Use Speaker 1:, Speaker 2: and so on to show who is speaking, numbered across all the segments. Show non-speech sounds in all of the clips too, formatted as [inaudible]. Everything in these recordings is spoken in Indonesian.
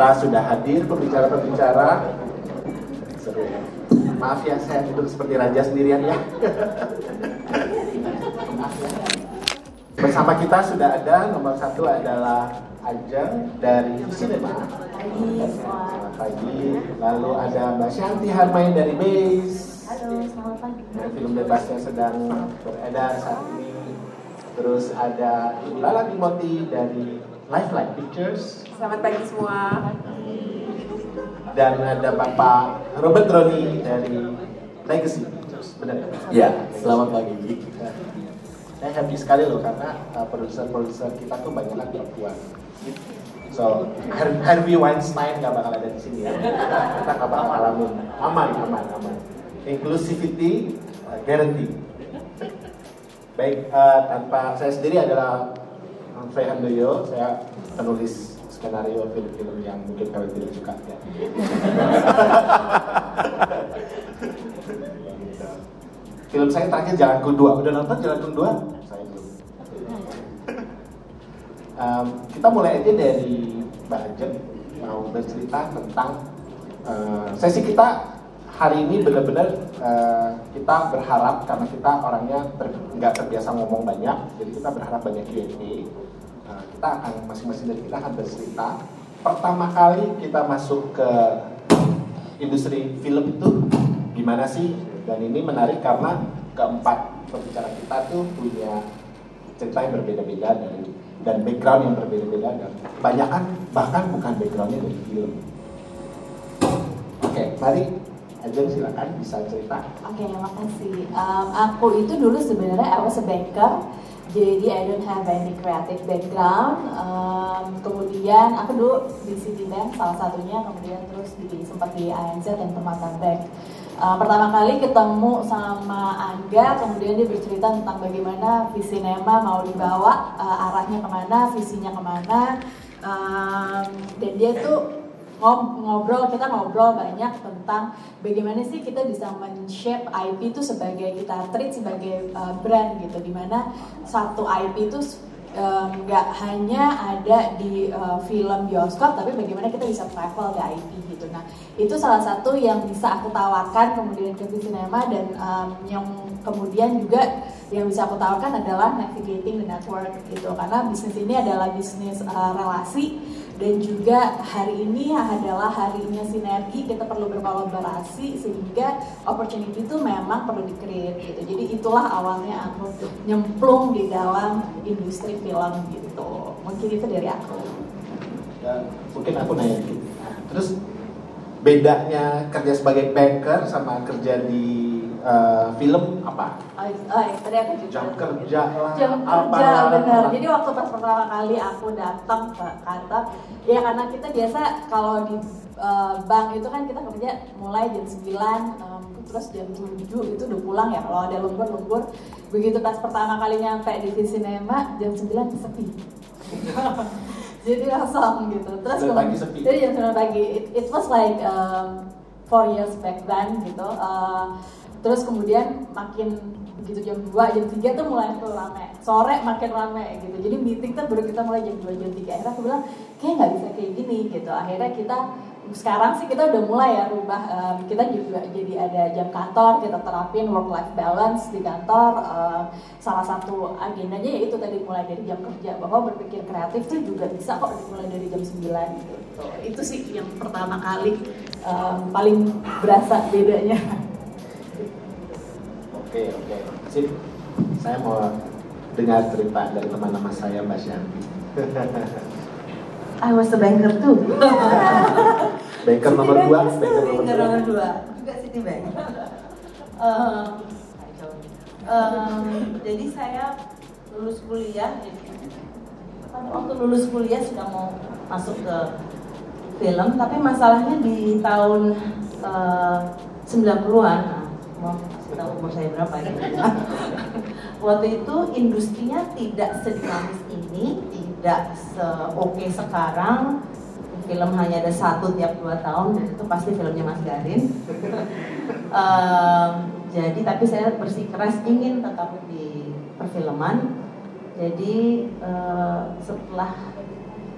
Speaker 1: kita sudah hadir pembicara-pembicara. Seru ya. Maaf ya saya duduk seperti raja sendirian ya. Bersama kita sudah ada nomor satu adalah Ajeng dari Cinema. Selamat pagi. Lalu ada Mbak Shanti Harmain dari Base.
Speaker 2: Halo, selamat pagi.
Speaker 1: Yang film bebasnya sedang beredar saat ini. Terus ada Ibu Lala Timoti dari Lifeline Pictures.
Speaker 2: Selamat pagi semua.
Speaker 1: Dan ada Bapak Robert Roni dari Legacy Pictures. Benar ya?
Speaker 3: Selamat pagi.
Speaker 1: Saya happy sekali loh karena uh, produser-produser kita tuh banyak perempuan. So, Har- Harvey Weinstein nggak bakal ada di sini ya. Kita nggak bakal ngalamin. Aman, aman, aman. Inclusivity uh, guarantee. Baik, uh, tanpa saya sendiri adalah Frey Handoyo, saya penulis skenario film-film yang mungkin kalian tidak suka ya. Film saya terakhir Jalanku Dua, udah nonton Jalanku Dua? Saya belum. Um, kita mulai aja dari Mbak Ajeng mau bercerita tentang uh, sesi kita hari ini benar-benar uh, kita berharap karena kita orangnya ter- nggak terbiasa ngomong banyak, jadi kita berharap banyak Q&A. Kita akan masing-masing dari kita akan bercerita. Pertama kali kita masuk ke industri film itu gimana sih? Dan ini menarik karena keempat pembicara kita tuh punya cerita yang berbeda-beda dan dan background yang berbeda-beda dan kebanyakan bahkan bukan backgroundnya dari film. Oke, mari Ajeng silakan bisa cerita.
Speaker 2: Oke, makasih. Um, aku itu dulu sebenarnya I was a banker, jadi I don't have any creative background. Um, kemudian aku dulu di Citibank salah satunya, kemudian terus di sempat di ANZ dan Permata Bank. Uh, pertama kali ketemu sama Angga, kemudian dia bercerita tentang bagaimana visi Nema mau dibawa, uh, arahnya ke mana, visinya ke mana, Um, dan dia tuh ngobrol kita ngobrol banyak tentang bagaimana sih kita bisa men-shape IP itu sebagai kita treat sebagai uh, brand gitu. Di mana satu IP itu um, nggak hanya ada di uh, film bioskop tapi bagaimana kita bisa travel ke IP gitu. Nah itu salah satu yang bisa aku tawarkan kemudian ke Cinema dan um, yang kemudian juga yang bisa aku tawarkan adalah navigating the network gitu. Karena bisnis ini adalah bisnis uh, relasi dan juga hari ini adalah harinya sinergi kita perlu berkolaborasi sehingga opportunity itu memang perlu di-create gitu. Jadi itulah awalnya aku nyemplung di dalam industri film gitu. Mungkin itu dari aku.
Speaker 1: Dan mungkin aku nanya. Terus bedanya kerja sebagai banker sama kerja di uh, film apa?
Speaker 2: oh, oh ya, tadi aku juga
Speaker 1: Jam kerja lah,
Speaker 2: jam
Speaker 1: apa
Speaker 2: kerja benar. Jadi waktu pas pertama kali aku datang ke kantor ya karena kita biasa kalau di uh, bank itu kan kita kerja mulai jam 9 um, terus jam 7 itu udah pulang ya. Kalau ada lembur-lembur begitu pas pertama kali nyampe di Cinema jam 9 sepi. [laughs] Jadi kosong gitu. Terus
Speaker 1: pagi sepi.
Speaker 2: jadi jam 9 pagi. It, it was like um, four years back then gitu. Uh, terus kemudian makin begitu jam 2, jam 3 tuh mulai tuh rame. Sore makin rame gitu. Jadi meeting tuh baru kita mulai jam 2, jam 3 akhirnya aku bilang kayak nggak bisa kayak gini gitu. Akhirnya kita sekarang sih kita udah mulai ya rubah um, kita juga jadi ada jam kantor kita terapin work life balance di kantor Uh, salah satu agendanya yaitu tadi mulai dari jam kerja. Bahwa berpikir kreatif tuh juga bisa kok dimulai dari jam 9 gitu. Itu sih yang pertama kali um, paling berasa bedanya
Speaker 1: Oke oke. Sip. Saya mau dengar cerita dari teman-teman saya Mbak Shanti.
Speaker 4: I was a banker too. [laughs]
Speaker 1: Banker nomor dua, banker nomor dua.
Speaker 4: Juga Citibank. Um, um, jadi saya lulus kuliah, waktu lulus kuliah sudah mau masuk ke film, tapi masalahnya di tahun uh, 90-an, nah, mau kasih tahu umur saya berapa ya. [laughs] Waktu itu industrinya tidak sedinamis ini, tidak se-oke sekarang. Film hanya ada satu tiap dua tahun, dan itu pasti filmnya Mas Garin. [laughs] Em, jadi tapi saya bersikeras ingin tetap di perfilman. Jadi eh, setelah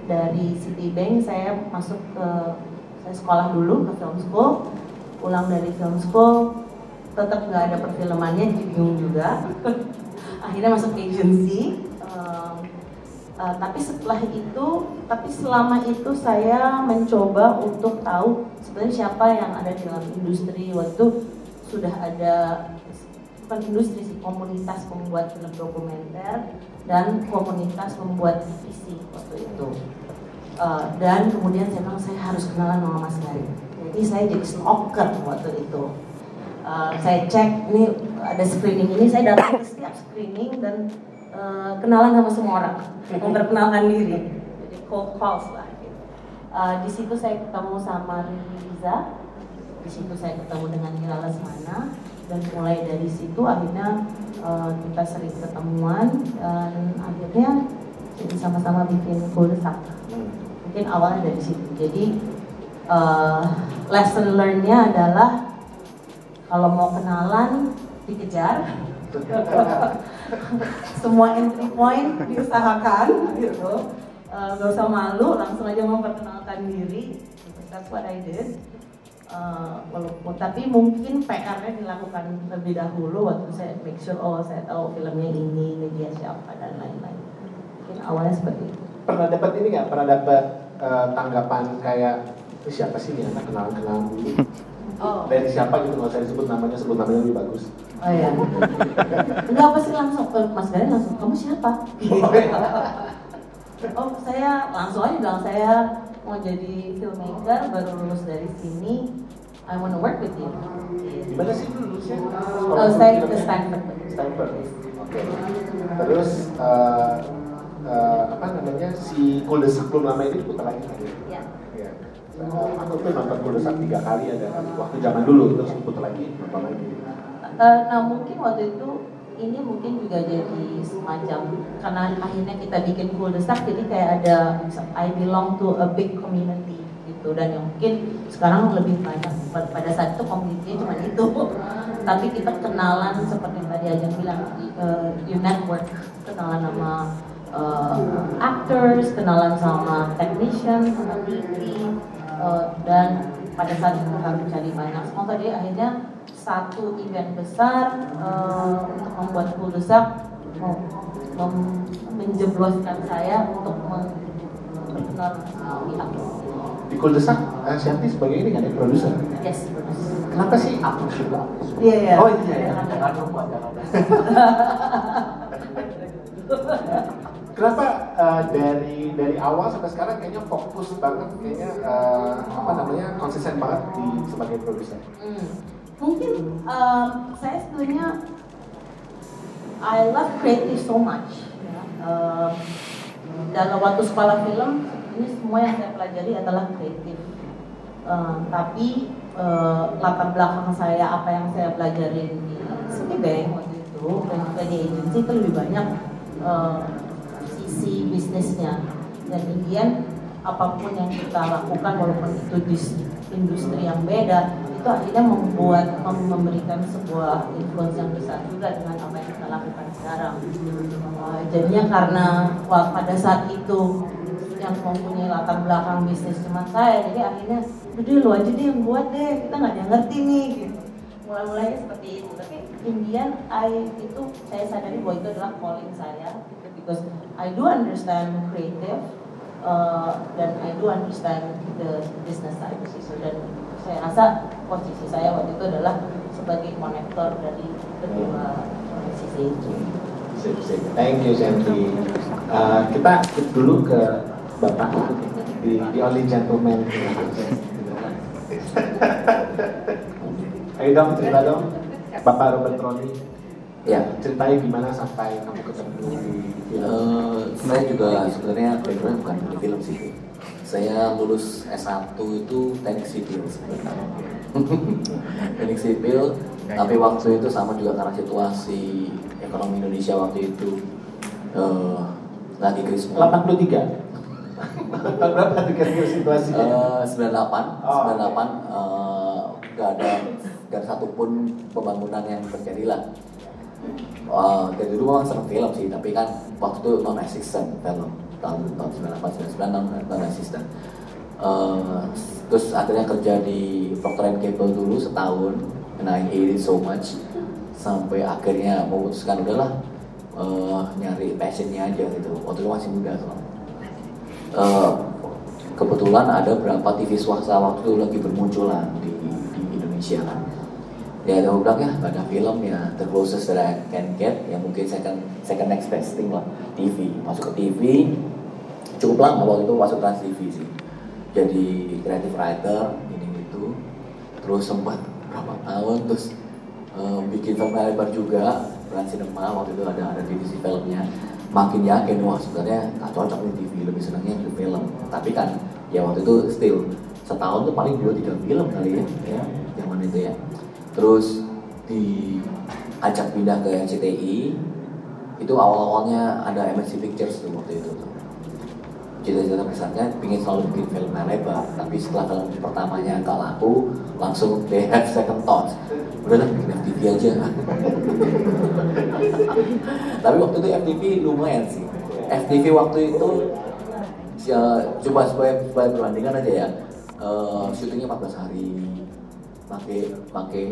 Speaker 4: dari Citibank saya masuk ke saya sekolah dulu ke film school pulang dari film school tetap nggak ada perfilmannya bingung juga. [laughs] Akhirnya masuk agency. Uh, uh, tapi setelah itu tapi selama itu saya mencoba untuk tahu sebenarnya siapa yang ada di dalam industri. Waktu sudah ada bukan industri sih komunitas pembuat film dokumenter dan komunitas pembuat divisi waktu itu. Uh, dan kemudian saya bilang saya harus kenalan sama Mas Gary. Jadi saya jadi stalker waktu itu uh, saya cek ini ada screening ini saya datang ke setiap screening dan uh, kenalan sama semua orang. Memperkenalkan diri. Jadi cold calls lah gitu. uh, di situ saya ketemu sama Riza. Di situ saya ketemu dengan Mira Lesmana. Dan mulai dari situ akhirnya uh, kita sering ketemuan dan akhirnya jadi sama-sama bikin kuldesak mungkin awalnya dari situ. Jadi uh, lesson learnnya adalah kalau mau kenalan dikejar. [laughs] Semua entry point diusahakan gitu. Uh, gak usah malu langsung aja memperkenalkan diri. That's what I did. Uh, walaupun tapi mungkin PR-nya dilakukan lebih dahulu waktu saya make sure oh saya tahu filmnya ini media siapa dan lain-lain. Mungkin awalnya seperti itu.
Speaker 1: Pernah dapat ini nggak? Pernah dapat uh, tanggapan kayak siapa sih anak kenalan kenalan dulu
Speaker 4: oh
Speaker 1: dari siapa gitu nggak usah disebut namanya sebut namanya lebih bagus
Speaker 4: Oh iya. Enggak pasti langsung ke Mas Gary langsung kamu siapa? [laughs] oh saya langsung aja bilang saya mau jadi filmmaker baru lulus dari sini. I wanna work with you.
Speaker 1: gimana sih dulu sih
Speaker 4: Oh saya ke Stanford.
Speaker 1: Stanford oke terus uh, uh, apa namanya si Kuldesak belum lama ini diputar lagi kan. Aku tuh nonton tiga kali ada waktu zaman dulu terus diputar lagi nonton lagi.
Speaker 4: Eh, nah mungkin waktu itu ini mungkin juga jadi semacam karena akhirnya kita bikin cool desak jadi kayak ada I belong to a big community gitu. Dan yang mungkin sekarang lebih banyak pada saat itu community cuma itu. [laughs] Tapi kita kenalan seperti yang tadi aja bilang uh, you network. Kenalan sama uh, actors kenalan sama technician sama TV uh, dan pada saat itu kami cari banyak sponsor jadi akhirnya satu event besar uh, untuk membuat kuldesak mem, mem- menjebloskan saya untuk memperkenalkan semua pihak.
Speaker 1: di Kuldesak uh, Shanti sebagai ini kan ya produser
Speaker 4: Yes,
Speaker 1: kenapa sih
Speaker 3: Aku juga.
Speaker 4: Iya iya.
Speaker 1: Oh, iya, iya.
Speaker 3: Jangan lupa, jangan lupa.
Speaker 1: Kenapa uh, dari dari awal sampai sekarang kayaknya fokus banget kayaknya uh, apa namanya konsisten banget di sebagai produser.
Speaker 4: Hmm. Mungkin um, saya sebenarnya I love creative so much. Um, dalam waktu sekolah film ini semua yang saya pelajari adalah kreatif. Um, tapi uh, latar belakang saya apa yang saya pelajarin di Citibank waktu itu dan juga di agency itu lebih banyak uh, sisi bisnisnya. Dan Indian apa pun yang kita lakukan walaupun itu di industri yang beda itu akhirnya membuat mem- memberikan sebuah influence yang besar juga dengan apa yang kita lakukan sekarang. Uh, jadinya karena wah, pada saat itu yang mempunyai latar belakang bisnis cuma saya jadi akhirnya udah lu aja deh yang buat deh kita nggak yang ngerti nih gitu. Mulai-mulainya seperti itu. Tapi Indian I itu saya sadari bahwa itu adalah calling saya because I do understand creative uh, dan I do understand the business side gitu dan saya rasa posisi saya waktu itu adalah sebagai konektor dari kedua sisi itu.
Speaker 1: Thank you Shanti. Uh, kita skip dulu ke Bapak di, di Only Gentleman. Ayo dong cerita dong, Bapak Robert Roni.
Speaker 3: Ya.
Speaker 1: Ceritanya gimana sampai kamu ketemu di film?
Speaker 3: Eh, saya juga sebenarnya background bukan di film sih. Saya lulus S1 itu teknik sipil sebenarnya. [laughs] teknik sipil, tapi waktu itu sama juga karena situasi ekonomi Indonesia waktu itu eh, lagi krisis
Speaker 1: 83. Berapa kira-kira situasinya?
Speaker 3: Eh, 98,
Speaker 1: Oh,
Speaker 3: 98 eh, nggak ada nggak ada satupun pembangunan yang terjadi lah. Wah, dari dulu memang seneng film sih, tapi kan waktu itu non existent film. tahun tahun 98 99 tahun asisten uh, terus akhirnya kerja di Procter Gamble dulu setahun and I hate it so much sampai akhirnya memutuskan udahlah uh, nyari passionnya aja gitu. Waktu itu masih muda soalnya uh, kebetulan ada berapa TV swasta waktu itu lagi bermunculan di, di Indonesia kan ya saya bilang ya gak ada film ya. The closest that I can get ya mungkin kan second next best thing lah. TV masuk ke TV cukup lama waktu itu masuk Trans TV sih. Jadi creative writer ini itu. Terus sempat berapa tahun terus um, bikin film lebar juga Trans Cinema waktu itu ada ada divisi filmnya. Makin yakin wah sebenarnya gak cocok nih TV lebih senangnya di film. Tapi kan ya waktu itu still setahun tuh paling dua tiga film kali ya ya zaman itu ya terus diajak pindah ke CTI itu awal-awalnya ada MNC Pictures tuh waktu itu tuh. Cita-cita besarnya ingin selalu bikin film lebar. Tapi setelah film pertamanya nggak laku langsung they have [laughs] second thoughts. Udah lah bikin FTV aja. [laughs] Tapi waktu itu FTV lumayan sih. FTV waktu itu ya, coba supaya, supaya perbandingan aja ya. Uh, syutingnya 14 hari pakai pakai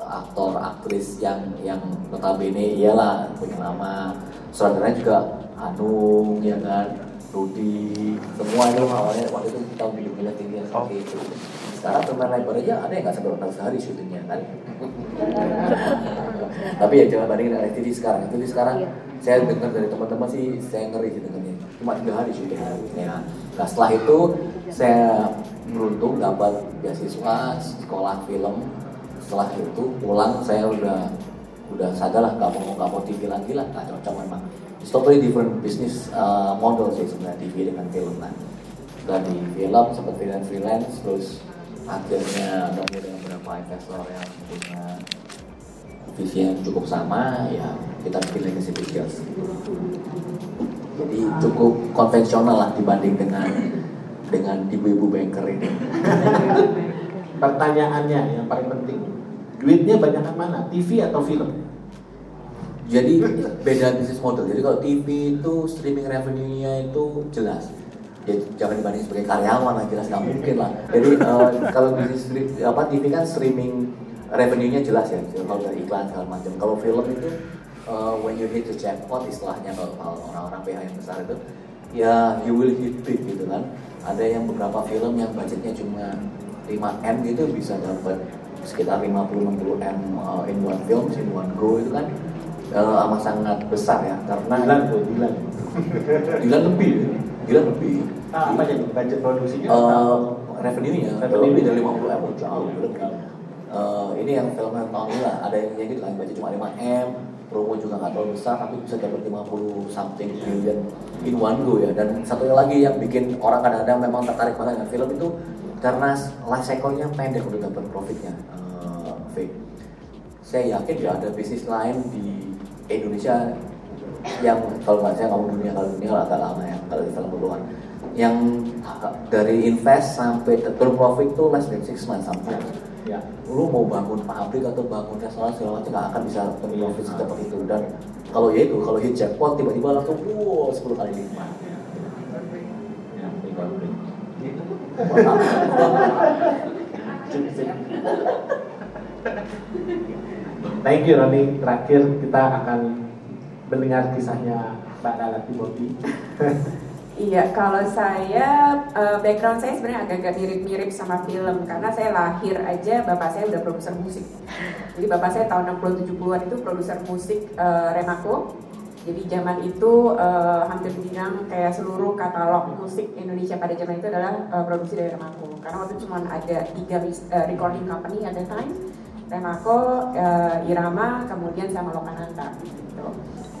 Speaker 3: aktor aktris yang yang notabene iyalah punya nama sutradaranya juga Anung ya kan? Rudi semua itu awalnya waktu itu kita video-video tinggi seperti itu sekarang pemain lebar aja ada yang nggak sampai 14 hari syutingnya kan? [laughs] Tapi ya jangan bandingin dengan TV sekarang. TV sekarang saya dengar dari teman-teman sih saya ngeri sih dengarnya. Cuma tiga hari syutingnya ya. Nah setelah itu saya beruntung dapat beasiswa sekolah film setelah itu pulang saya udah udah sadar lah gak mau gak mau TV lagi lah gak cocok memang. It's totally different business uh, model sih sebenarnya TV dengan film kan. Setelah di film sempat freelance freelance terus akhirnya ketemu dengan beberapa investor yang punya visi yang cukup sama ya kita bikin legacy pictures jadi cukup konvensional lah dibanding dengan dengan ibu-ibu banker ini. [laughs]
Speaker 1: Pertanyaannya yang paling penting, duitnya banyak mana? TV atau film?
Speaker 3: Jadi beda bisnis model. Jadi kalau TV itu streaming revenue-nya itu jelas. Ya, jangan dibanding sebagai karyawan lah jelas nggak mungkin lah. Jadi uh, kalau bisnis apa TV kan streaming revenue-nya jelas ya. Kalau dari iklan segala macam. Kalau film itu uh, when you hit the jackpot istilahnya kalau orang-orang PH yang besar itu ya you will hit big gitu kan. Ada yang beberapa film yang budgetnya cuma 5 m gitu bisa dapat sekitar 50-60 m uh, in one film, in one go itu kan uh, amat sangat besar ya karena
Speaker 1: Dilan tuh, Dilan. [laughs]
Speaker 3: Dilan lebih, Dilan lebih.
Speaker 1: Ah, apa jadi budget produksinya?
Speaker 3: Uh, revenue-nya
Speaker 1: Revenue.
Speaker 3: lebih dari 50 m jauh lebih. Uh, ini yang film yang tahun ini lah ada yang gitu kan budget cuma 5 m promo juga nggak terlalu besar tapi bisa dapat 50 something billion in one go ya. Dan satunya lagi yang bikin orang kadang-kadang memang tertarik banget dengan film itu karena life cycle-nya pendek untuk dapat profitnya. Uh, V. Saya yakin ya ada bisnis lain di Indonesia yang kalau nggak saya ngomong dunia kalau dunia agak lama ya kalau di film duluan yang dari invest sampai turun profit tuh less than six months sometimes
Speaker 1: Ya.
Speaker 3: lu mau bangun pabrik atau bangun restoran segala macam nggak akan bisa turun profit secepat itu dan kalau ya itu kalau hit jackpot tiba-tiba langsung wow 10 kali lipat
Speaker 1: Ya, konflik. Thank you Roni. Terakhir kita akan mendengar kisahnya Mbak Dala Timothy.
Speaker 5: Iya, kalau saya eh, background saya sebenarnya agak-agak mirip-mirip sama film karena saya lahir aja bapak saya udah produser musik. Jadi bapak saya tahun 60 70-an itu produser musik eh, Remaco. Jadi zaman itu eh, hampir dibilang kayak seluruh katalog musik Indonesia pada zaman itu adalah eh, produksi dari Remaco. Karena waktu itu cuma ada tiga eh, recording company at the time. Remaco, eh, Irama, kemudian sama Lokananta gitu.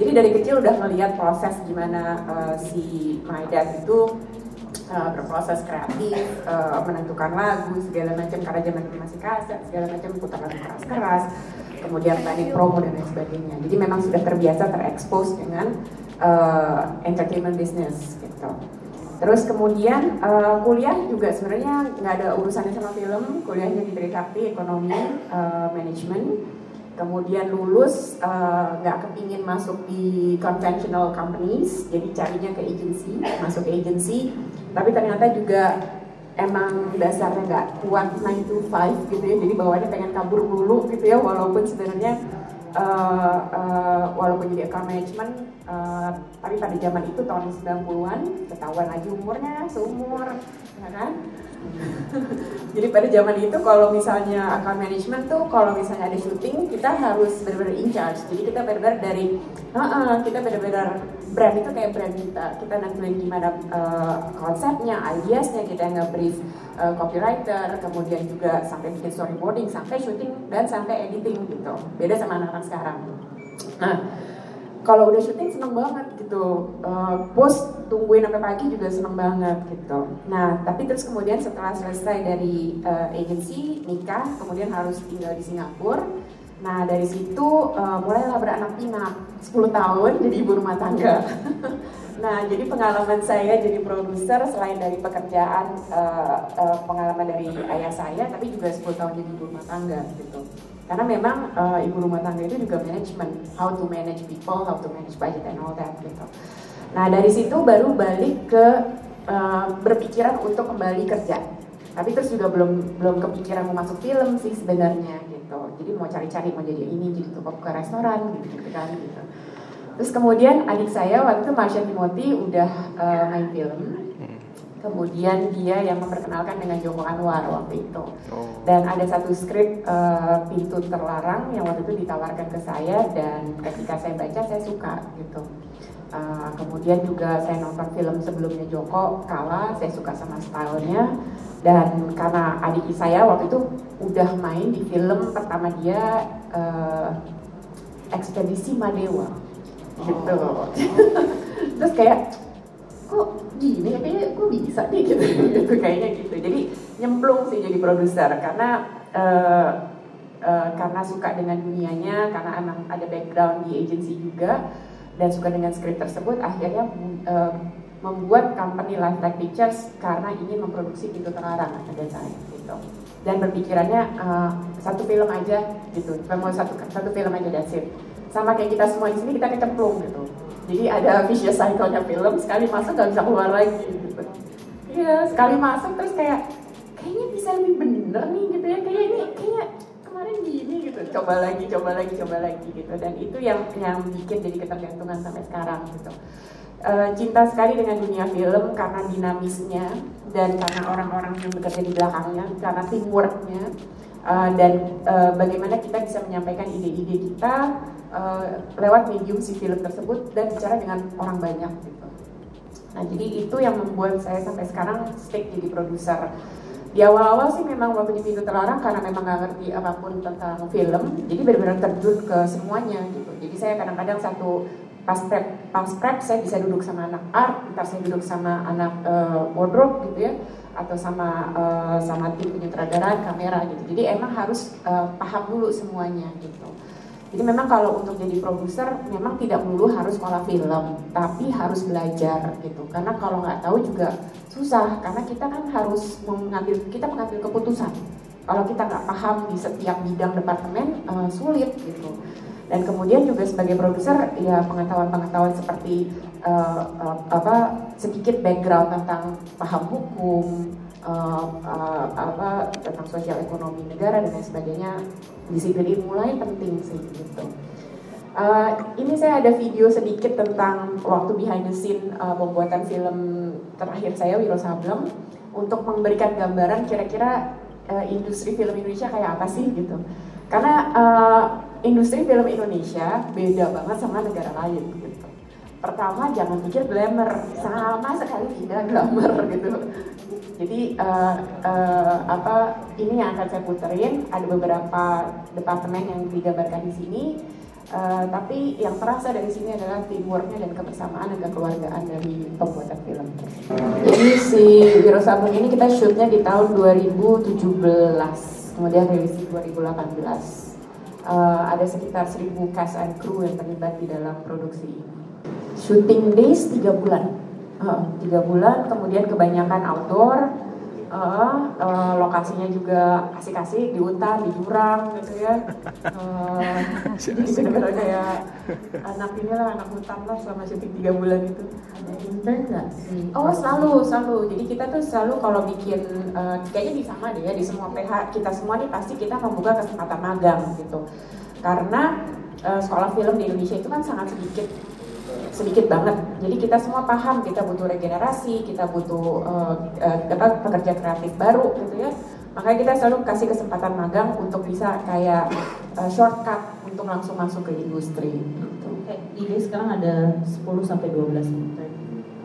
Speaker 5: Jadi dari kecil udah melihat proses gimana uh, si my dad itu uh, berproses kreatif, uh, menentukan lagu segala macam karena zaman masih kaset, segala macam putar lagu keras-keras, kemudian planning promo dan lain sebagainya. Jadi memang sudah terbiasa terekspos dengan uh, entertainment business gitu. Terus kemudian uh, kuliah juga sebenarnya nggak ada urusannya sama film, kuliahnya di Trisakti ekonomi, uh, manajemen. kemudian lulus eh, nggak uh, kepingin masuk di conventional companies, jadi carinya ke agency, masuk ke agency, tapi ternyata juga emang dasarnya nggak kuat 9 to 5 gitu ya, jadi bawaannya pengen kabur dulu gitu ya, walaupun sebenarnya uh, uh, walaupun jadi account management, uh, tapi pada zaman itu tahun 90-an, ketahuan lagi umurnya, seumur, ya kan? [laughs] Jadi pada zaman itu kalau misalnya account management tuh kalau misalnya ada syuting kita harus benar-benar in charge. Jadi kita benar-benar dari uh, uh, kita benar-benar brand itu kayak brand kita. Kita nentuin gimana uh, konsepnya, ideasnya, kita yang nge-brief uh, copywriter, kemudian juga sampai bikin storyboarding, sampai syuting dan sampai editing gitu. Beda sama anak-anak sekarang. Nah, kalau udah syuting seneng banget gitu. Uh, bos tungguin sampai pagi juga seneng banget gitu. Nah tapi terus kemudian setelah selesai dari uh, agency nikah kemudian harus tinggal di Singapura. Nah dari situ uh, mulailah beranak pinak. 10 tahun jadi ibu rumah tangga [laughs] nah jadi pengalaman saya jadi produser selain dari pekerjaan uh, uh, pengalaman dari ayah saya tapi juga 10 tahun jadi ibu rumah tangga gitu karena memang uh, ibu rumah tangga itu juga manajemen, how to manage people, how to manage budget and all that gitu. Nah dari situ baru balik ke uh, berpikiran untuk kembali kerja. Tapi terus juga belum belum kepikiran mau masuk film sih sebenarnya gitu. Jadi mau cari-cari mau jadi ini jadi tukang ke restoran gitu, gitu kan gitu. Terus kemudian adik saya waktu itu Marsha Timothy udah uh, main film. Kemudian dia yang memperkenalkan dengan Joko Anwar waktu itu. Oh. dan ada satu skrip uh, pintu terlarang yang waktu itu ditawarkan ke saya dan ketika saya baca saya suka gitu. Uh, kemudian juga saya nonton film sebelumnya Joko Kala saya suka sama stylenya. Dan karena adik saya waktu itu udah main di film pertama dia uh, ekspedisi Madewa gitu [laughs] terus kayak kok gini ya? Kayaknya [laughs] gue bisa nih gitu. Gitu kayaknya gitu. Jadi nyemplung sih jadi produser karena uh, uh, karena suka dengan dunianya karena emang ada background di agency juga dan suka dengan skrip tersebut akhirnya uh, membuat company Lifetime Pictures karena ingin memproduksi pintu terlarang ada saya gitu. Dan berpikirannya uh, satu film aja gitu. Mau satu satu film aja it sama kayak kita semua di sini kita kecemplung gitu jadi ada vicious cycle-nya film, sekali masuk gak bisa keluar lagi gitu. Iya, sekali masuk terus kayak kayaknya bisa lebih bener nih gitu ya. Kayak ini kayaknya kemarin gini gitu. Coba lagi, coba lagi, coba lagi gitu. Dan itu yang yang bikin jadi ketergantungan sampai sekarang gitu. E, cinta sekali dengan dunia film karena dinamisnya dan karena orang-orang yang bekerja di belakangnya, karena teamworknya uh, dan uh, bagaimana kita bisa menyampaikan ide-ide kita uh, lewat medium si film tersebut dan bicara dengan orang banyak gitu. Nah jadi itu yang membuat saya sampai sekarang stick jadi produser. Di awal-awal sih memang waktu di pintu terlarang karena memang nggak ngerti apa pun tentang film, jadi benar-benar terjun ke semuanya gitu. Jadi saya kadang-kadang satu pas prep pas prep saya bisa duduk sama anak art, ntar saya duduk sama anak uh, wardrobe gitu ya, atau sama uh, sama tim penyutradaran kamera gitu. Jadi emang harus uh, paham dulu semuanya gitu. Jadi memang kalau untuk jadi produser memang tidak melulu harus sekolah film, tapi harus belajar gitu. Karena kalau nggak tahu juga susah, karena kita kan harus mengambil kita mengambil keputusan. Kalau kita nggak paham di setiap bidang departemen uh, sulit gitu. Dan kemudian juga sebagai produser ya pengetahuan-pengetahuan seperti uh, uh, apa sedikit background tentang paham hukum, uh, apa tentang sosial ekonomi negara dan lain sebagainya disiplin ilmu lain penting sih gitu. Uh, ini saya ada video sedikit tentang waktu behind the scene uh, pembuatan film terakhir saya Wiro Sableng untuk memberikan gambaran kira-kira uh, industri film Indonesia kayak apa sih gitu. Karena uh, industri film Indonesia beda banget sama negara lain gitu. Pertama jangan pikir glamour, sama sekali tidak glamour gitu. Jadi uh, uh, apa ini yang akan saya puterin ada beberapa departemen yang digambarkan di sini. Uh, tapi yang terasa dari sini adalah teamworknya dan kebersamaan dan kekeluargaan dari pembuatan film. Jadi si Wiro ini kita shootnya di tahun 2017, kemudian rilis di 2018. Uh, ada sekitar 1000 cast and crew yang terlibat di dalam produksi ini. Shooting days 3 bulan tiga bulan kemudian kebanyakan outdoor Uh, uh, lokasinya juga kasih-kasih di hutan, di jurang gitu ya. Uh, jadi benar-benar kayak anak ini lah, anak hutan lah selama syuting tiga bulan itu.
Speaker 2: Ada intern nggak sih?
Speaker 5: Oh selalu, selalu. Jadi kita tuh selalu kalau bikin, uh, kayaknya di sama deh ya, di semua PH kita semua nih pasti kita membuka kesempatan magang gitu. Karena uh, sekolah film di Indonesia itu kan sangat sedikit sedikit banget. Jadi kita semua paham kita butuh regenerasi, kita butuh uh, uh, pekerja kreatif baru gitu ya. Makanya kita selalu kasih kesempatan magang untuk bisa kayak uh, shortcut untuk langsung masuk ke industri. Gitu.
Speaker 4: Oke, ide sekarang ada 10 sampai 12 intern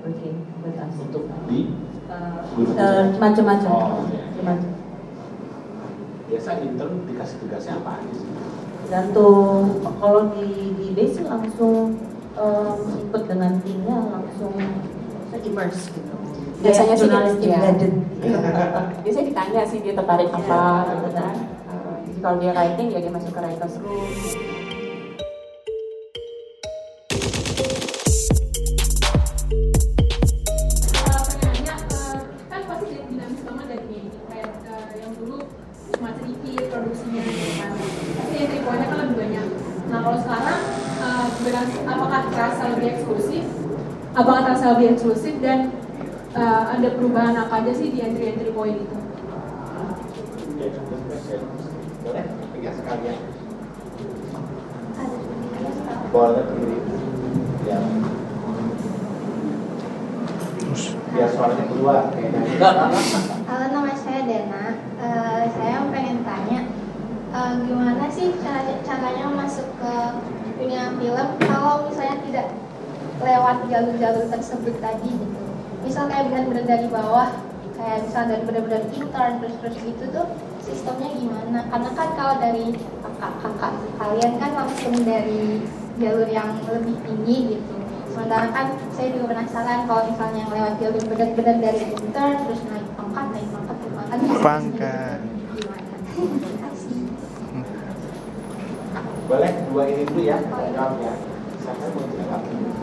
Speaker 4: working with us.
Speaker 1: Untuk di
Speaker 4: Uh, uh, macam-macam.
Speaker 1: Oh.
Speaker 4: Macam-macam.
Speaker 1: biasa intern dikasih tugasnya apa aja sih?
Speaker 4: Tergantung kalau di di base langsung um, ikut dengan timnya langsung immerse gitu.
Speaker 5: Biasanya sih iya.
Speaker 4: embedded. [laughs]
Speaker 5: Biasanya ditanya sih dia tertarik
Speaker 4: Iya,
Speaker 5: apa gitu
Speaker 4: benar.
Speaker 5: kan. Jadi kalau dia writing ya dia masuk ke writers room.
Speaker 6: Apakah terasa lebih eksklusif dan eh, ada perubahan apa aja sih di entry entry point itu
Speaker 1: Boleh? Tiga sekalian. Boleh berdiri. Ya. Biar suaranya keluar. [laughs]
Speaker 7: Halo, nama saya Dena. Eh, saya pengen tanya, eh, gimana sih cara caranya masuk ke dunia film kalau misalnya tidak lewat jalur-jalur tersebut tadi gitu. Misal kayak benar-benar dari bawah, kayak misal dari benar-benar intern terus-terus gitu tuh sistemnya gimana? Karena kan kalau dari kakak-kakak kalian kan langsung dari jalur yang lebih tinggi gitu. Sementara kan saya juga penasaran kalau misalnya yang lewat jalur benar-benar dari intern terus naik pangkat, naik pangkat, naik pangkat.
Speaker 8: Pangkat.
Speaker 1: Boleh dua ini dulu ya, jawabnya. Siapa yang mau jawab?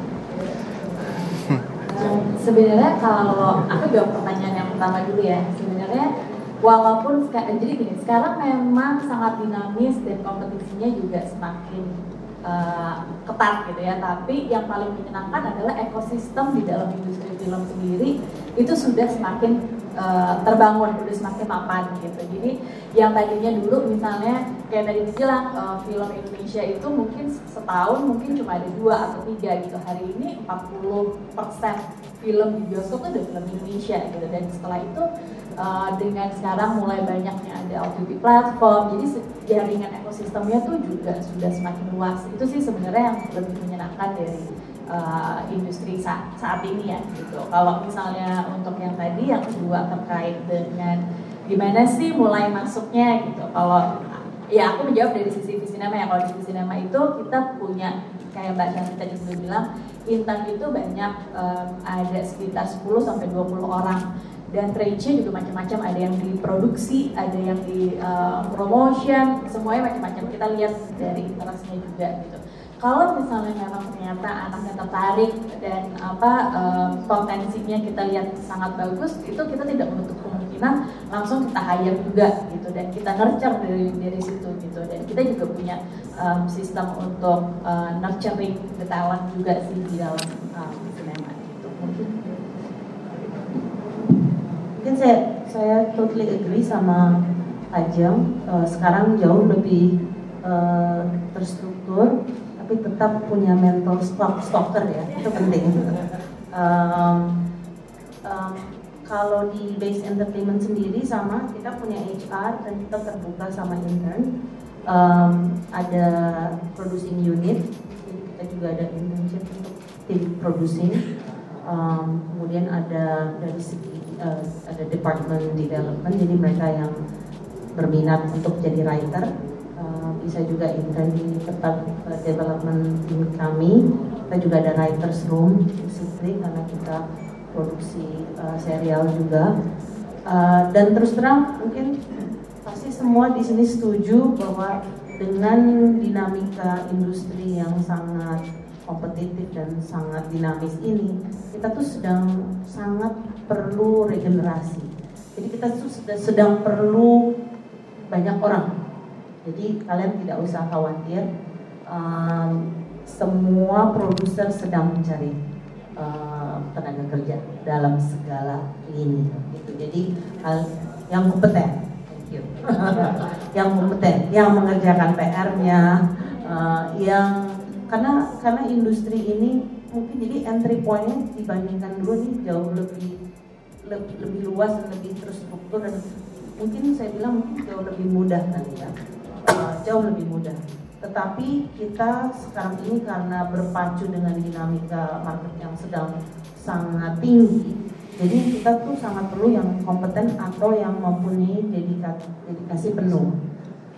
Speaker 2: Um, sebenarnya kalau aku jawab pertanyaan yang pertama dulu ya. Sebenarnya walaupun seka- jadi gini sekarang memang sangat dinamis dan kompetisinya juga semakin uh, ketat gitu ya. Tapi yang paling menyenangkan adalah ekosistem di dalam industri film sendiri itu sudah semakin uh, terbangun sudah semakin mapan gitu. Jadi yang tadinya dulu misalnya kayak tadi dibilang uh, film Indonesia itu mungkin setahun mungkin cuma ada dua atau tiga gitu. Hari ini 40% film di bioskop itu udah film Indonesia gitu. Dan setelah itu uh, dengan sekarang mulai banyaknya ada OTT platform. Jadi jaringan ekosistemnya tuh juga sudah semakin luas. Itu sih sebenarnya yang lebih menyenangkan dari uh, industri saat, saat ini ya gitu. Kalau misalnya untuk yang tadi yang kedua terkait dengan gimana sih mulai masuknya gitu. Kalau ya aku menjawab dari sisi Visinema ya. Kalau di Visinema itu kita punya kayak Mbak Shanti tadi sudah bilang intern itu banyak em, ada sekitar 10 sampai 20 orang. Dan range-nya juga macam-macam. Ada yang di produksi ada yang di em, promotion semuanya macam-macam. Kita lihat dari interestnya juga gitu kalau misalnya memang ternyata anaknya tertarik dan apa em, potensinya kita lihat sangat bagus itu kita tidak menutup kemungkinan langsung kita hire juga gitu dan kita nurture dari dari situ gitu. Dan kita juga punya em, sistem untuk eh, nurturing the talent juga sih di dalam um, sinema gitu. Mungkin
Speaker 4: Mungkin saya saya totally agree sama Ajeng. Eh, sekarang jauh lebih eh, terstruktur, tapi tetap punya mental stock stalker ya, itu penting. Em, em, kalau di base entertainment sendiri sama, kita punya HR dan kita terbuka sama intern. Em, ada producing unit, jadi kita juga ada internship untuk tim producing. Um, kemudian ada dari segi uh, ada department development jadi mereka yang berminat untuk jadi writer uh, bisa juga intern di tempat uh, development tim kami kita juga ada writers room basically karena kita produksi uh, serial juga Uh, dan terus terang mungkin pasti semua di sini setuju bahwa dengan dinamika industri yang sangat kompetitif dan sangat dinamis ini, kita tuh sedang sangat perlu regenerasi. Jadi kita sudah sedang perlu banyak orang. Jadi kalian tidak usah khawatir. Um, semua produser sedang mencari uh, tenaga kerja dalam segala lini. Gitu. Jadi hal yang kompeten, thank you. [laughs] yang kompeten, yang mengerjakan PR-nya, uh, yang karena karena industri ini mungkin jadi entry point-nya dibandingkan dulu nih jauh lebih lebih, lebih luas dan lebih terstruktur dan mungkin saya bilang mungkin jauh lebih mudah nanti ya uh, jauh lebih mudah. Tetapi kita sekarang ini karena berpacu dengan dinamika market yang sedang sangat tinggi jadi kita tuh sangat perlu yang kompeten atau yang mempunyai dedikasi, dedikasi penuh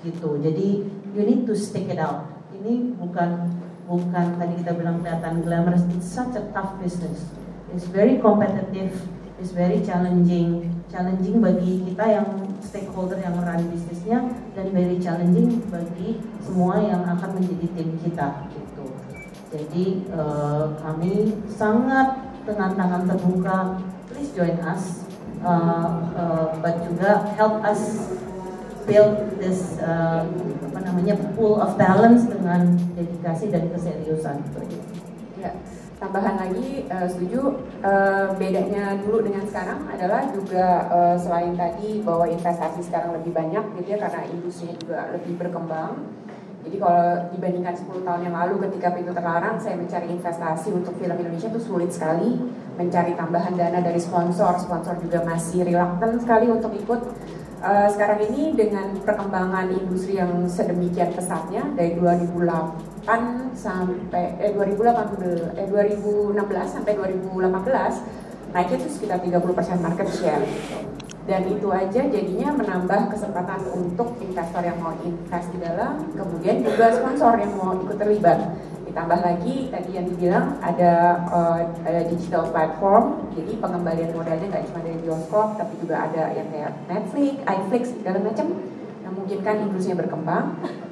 Speaker 4: gitu. Jadi you need to stick it out. Ini bukan bukan tadi kita bilang kelihatan glamorous it's such a tough business. It's very competitive it's very challenging. Challenging bagi kita yang stakeholder yang run bisnisnya dan very challenging bagi semua yang akan menjadi tim kita gitu. Jadi uh, kami sangat dengan tangan terbuka. Please join us uh, uh, but juga help us build this uh, apa namanya pool of talents dengan dedikasi dan keseriusan.
Speaker 5: Ya, tambahan lagi uh, setuju uh, bedanya dulu dengan sekarang adalah juga uh, selain tadi bahwa investasi sekarang lebih banyak gitu ya karena industrinya juga lebih berkembang. Jadi kalau dibandingkan 10 tahun yang lalu ketika pintu terlarang saya mencari investasi untuk film Indonesia itu sulit sekali mencari tambahan dana dari sponsor, sponsor juga masih reluctant sekali untuk ikut Uh, sekarang ini dengan perkembangan industri yang sedemikian pesatnya dari 2008 sampai eh 2018 eh 2016 sampai 2018 naiknya itu sekitar 30% market share. Dan itu aja jadinya menambah kesempatan untuk investor yang mau invest di dalam kemudian juga sponsor yang mau ikut terlibat. Ditambah lagi tadi yang dibilang ada uh, digital platform jadi pengembalian modalnya nggak cuma dari bioskop tapi juga ada yang kayak Netflix, iFlix segala macam yang memungkinkan industrinya berkembang.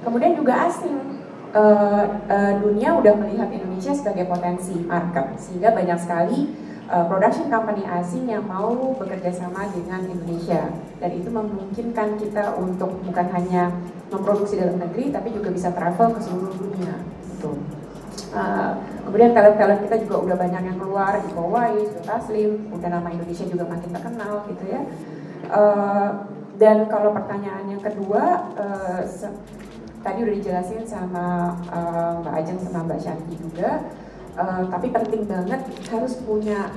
Speaker 5: Kemudian juga asing uh, uh, dunia udah melihat Indonesia sebagai potensi market sehingga banyak sekali uh, production company asing yang mau bekerja sama dengan Indonesia dan itu memungkinkan kita untuk bukan hanya memproduksi dalam negeri tapi juga bisa travel ke seluruh dunia gitu. Uh, kemudian talent-talent kita juga udah banyak yang keluar di Hawaii, Taslim, udah nama Indonesia juga makin terkenal gitu ya. Uh, dan kalau pertanyaan yang kedua, tadi udah dijelasin sama uh, Mbak Ajeng sama Mbak Shanti juga, uh, tapi penting banget harus punya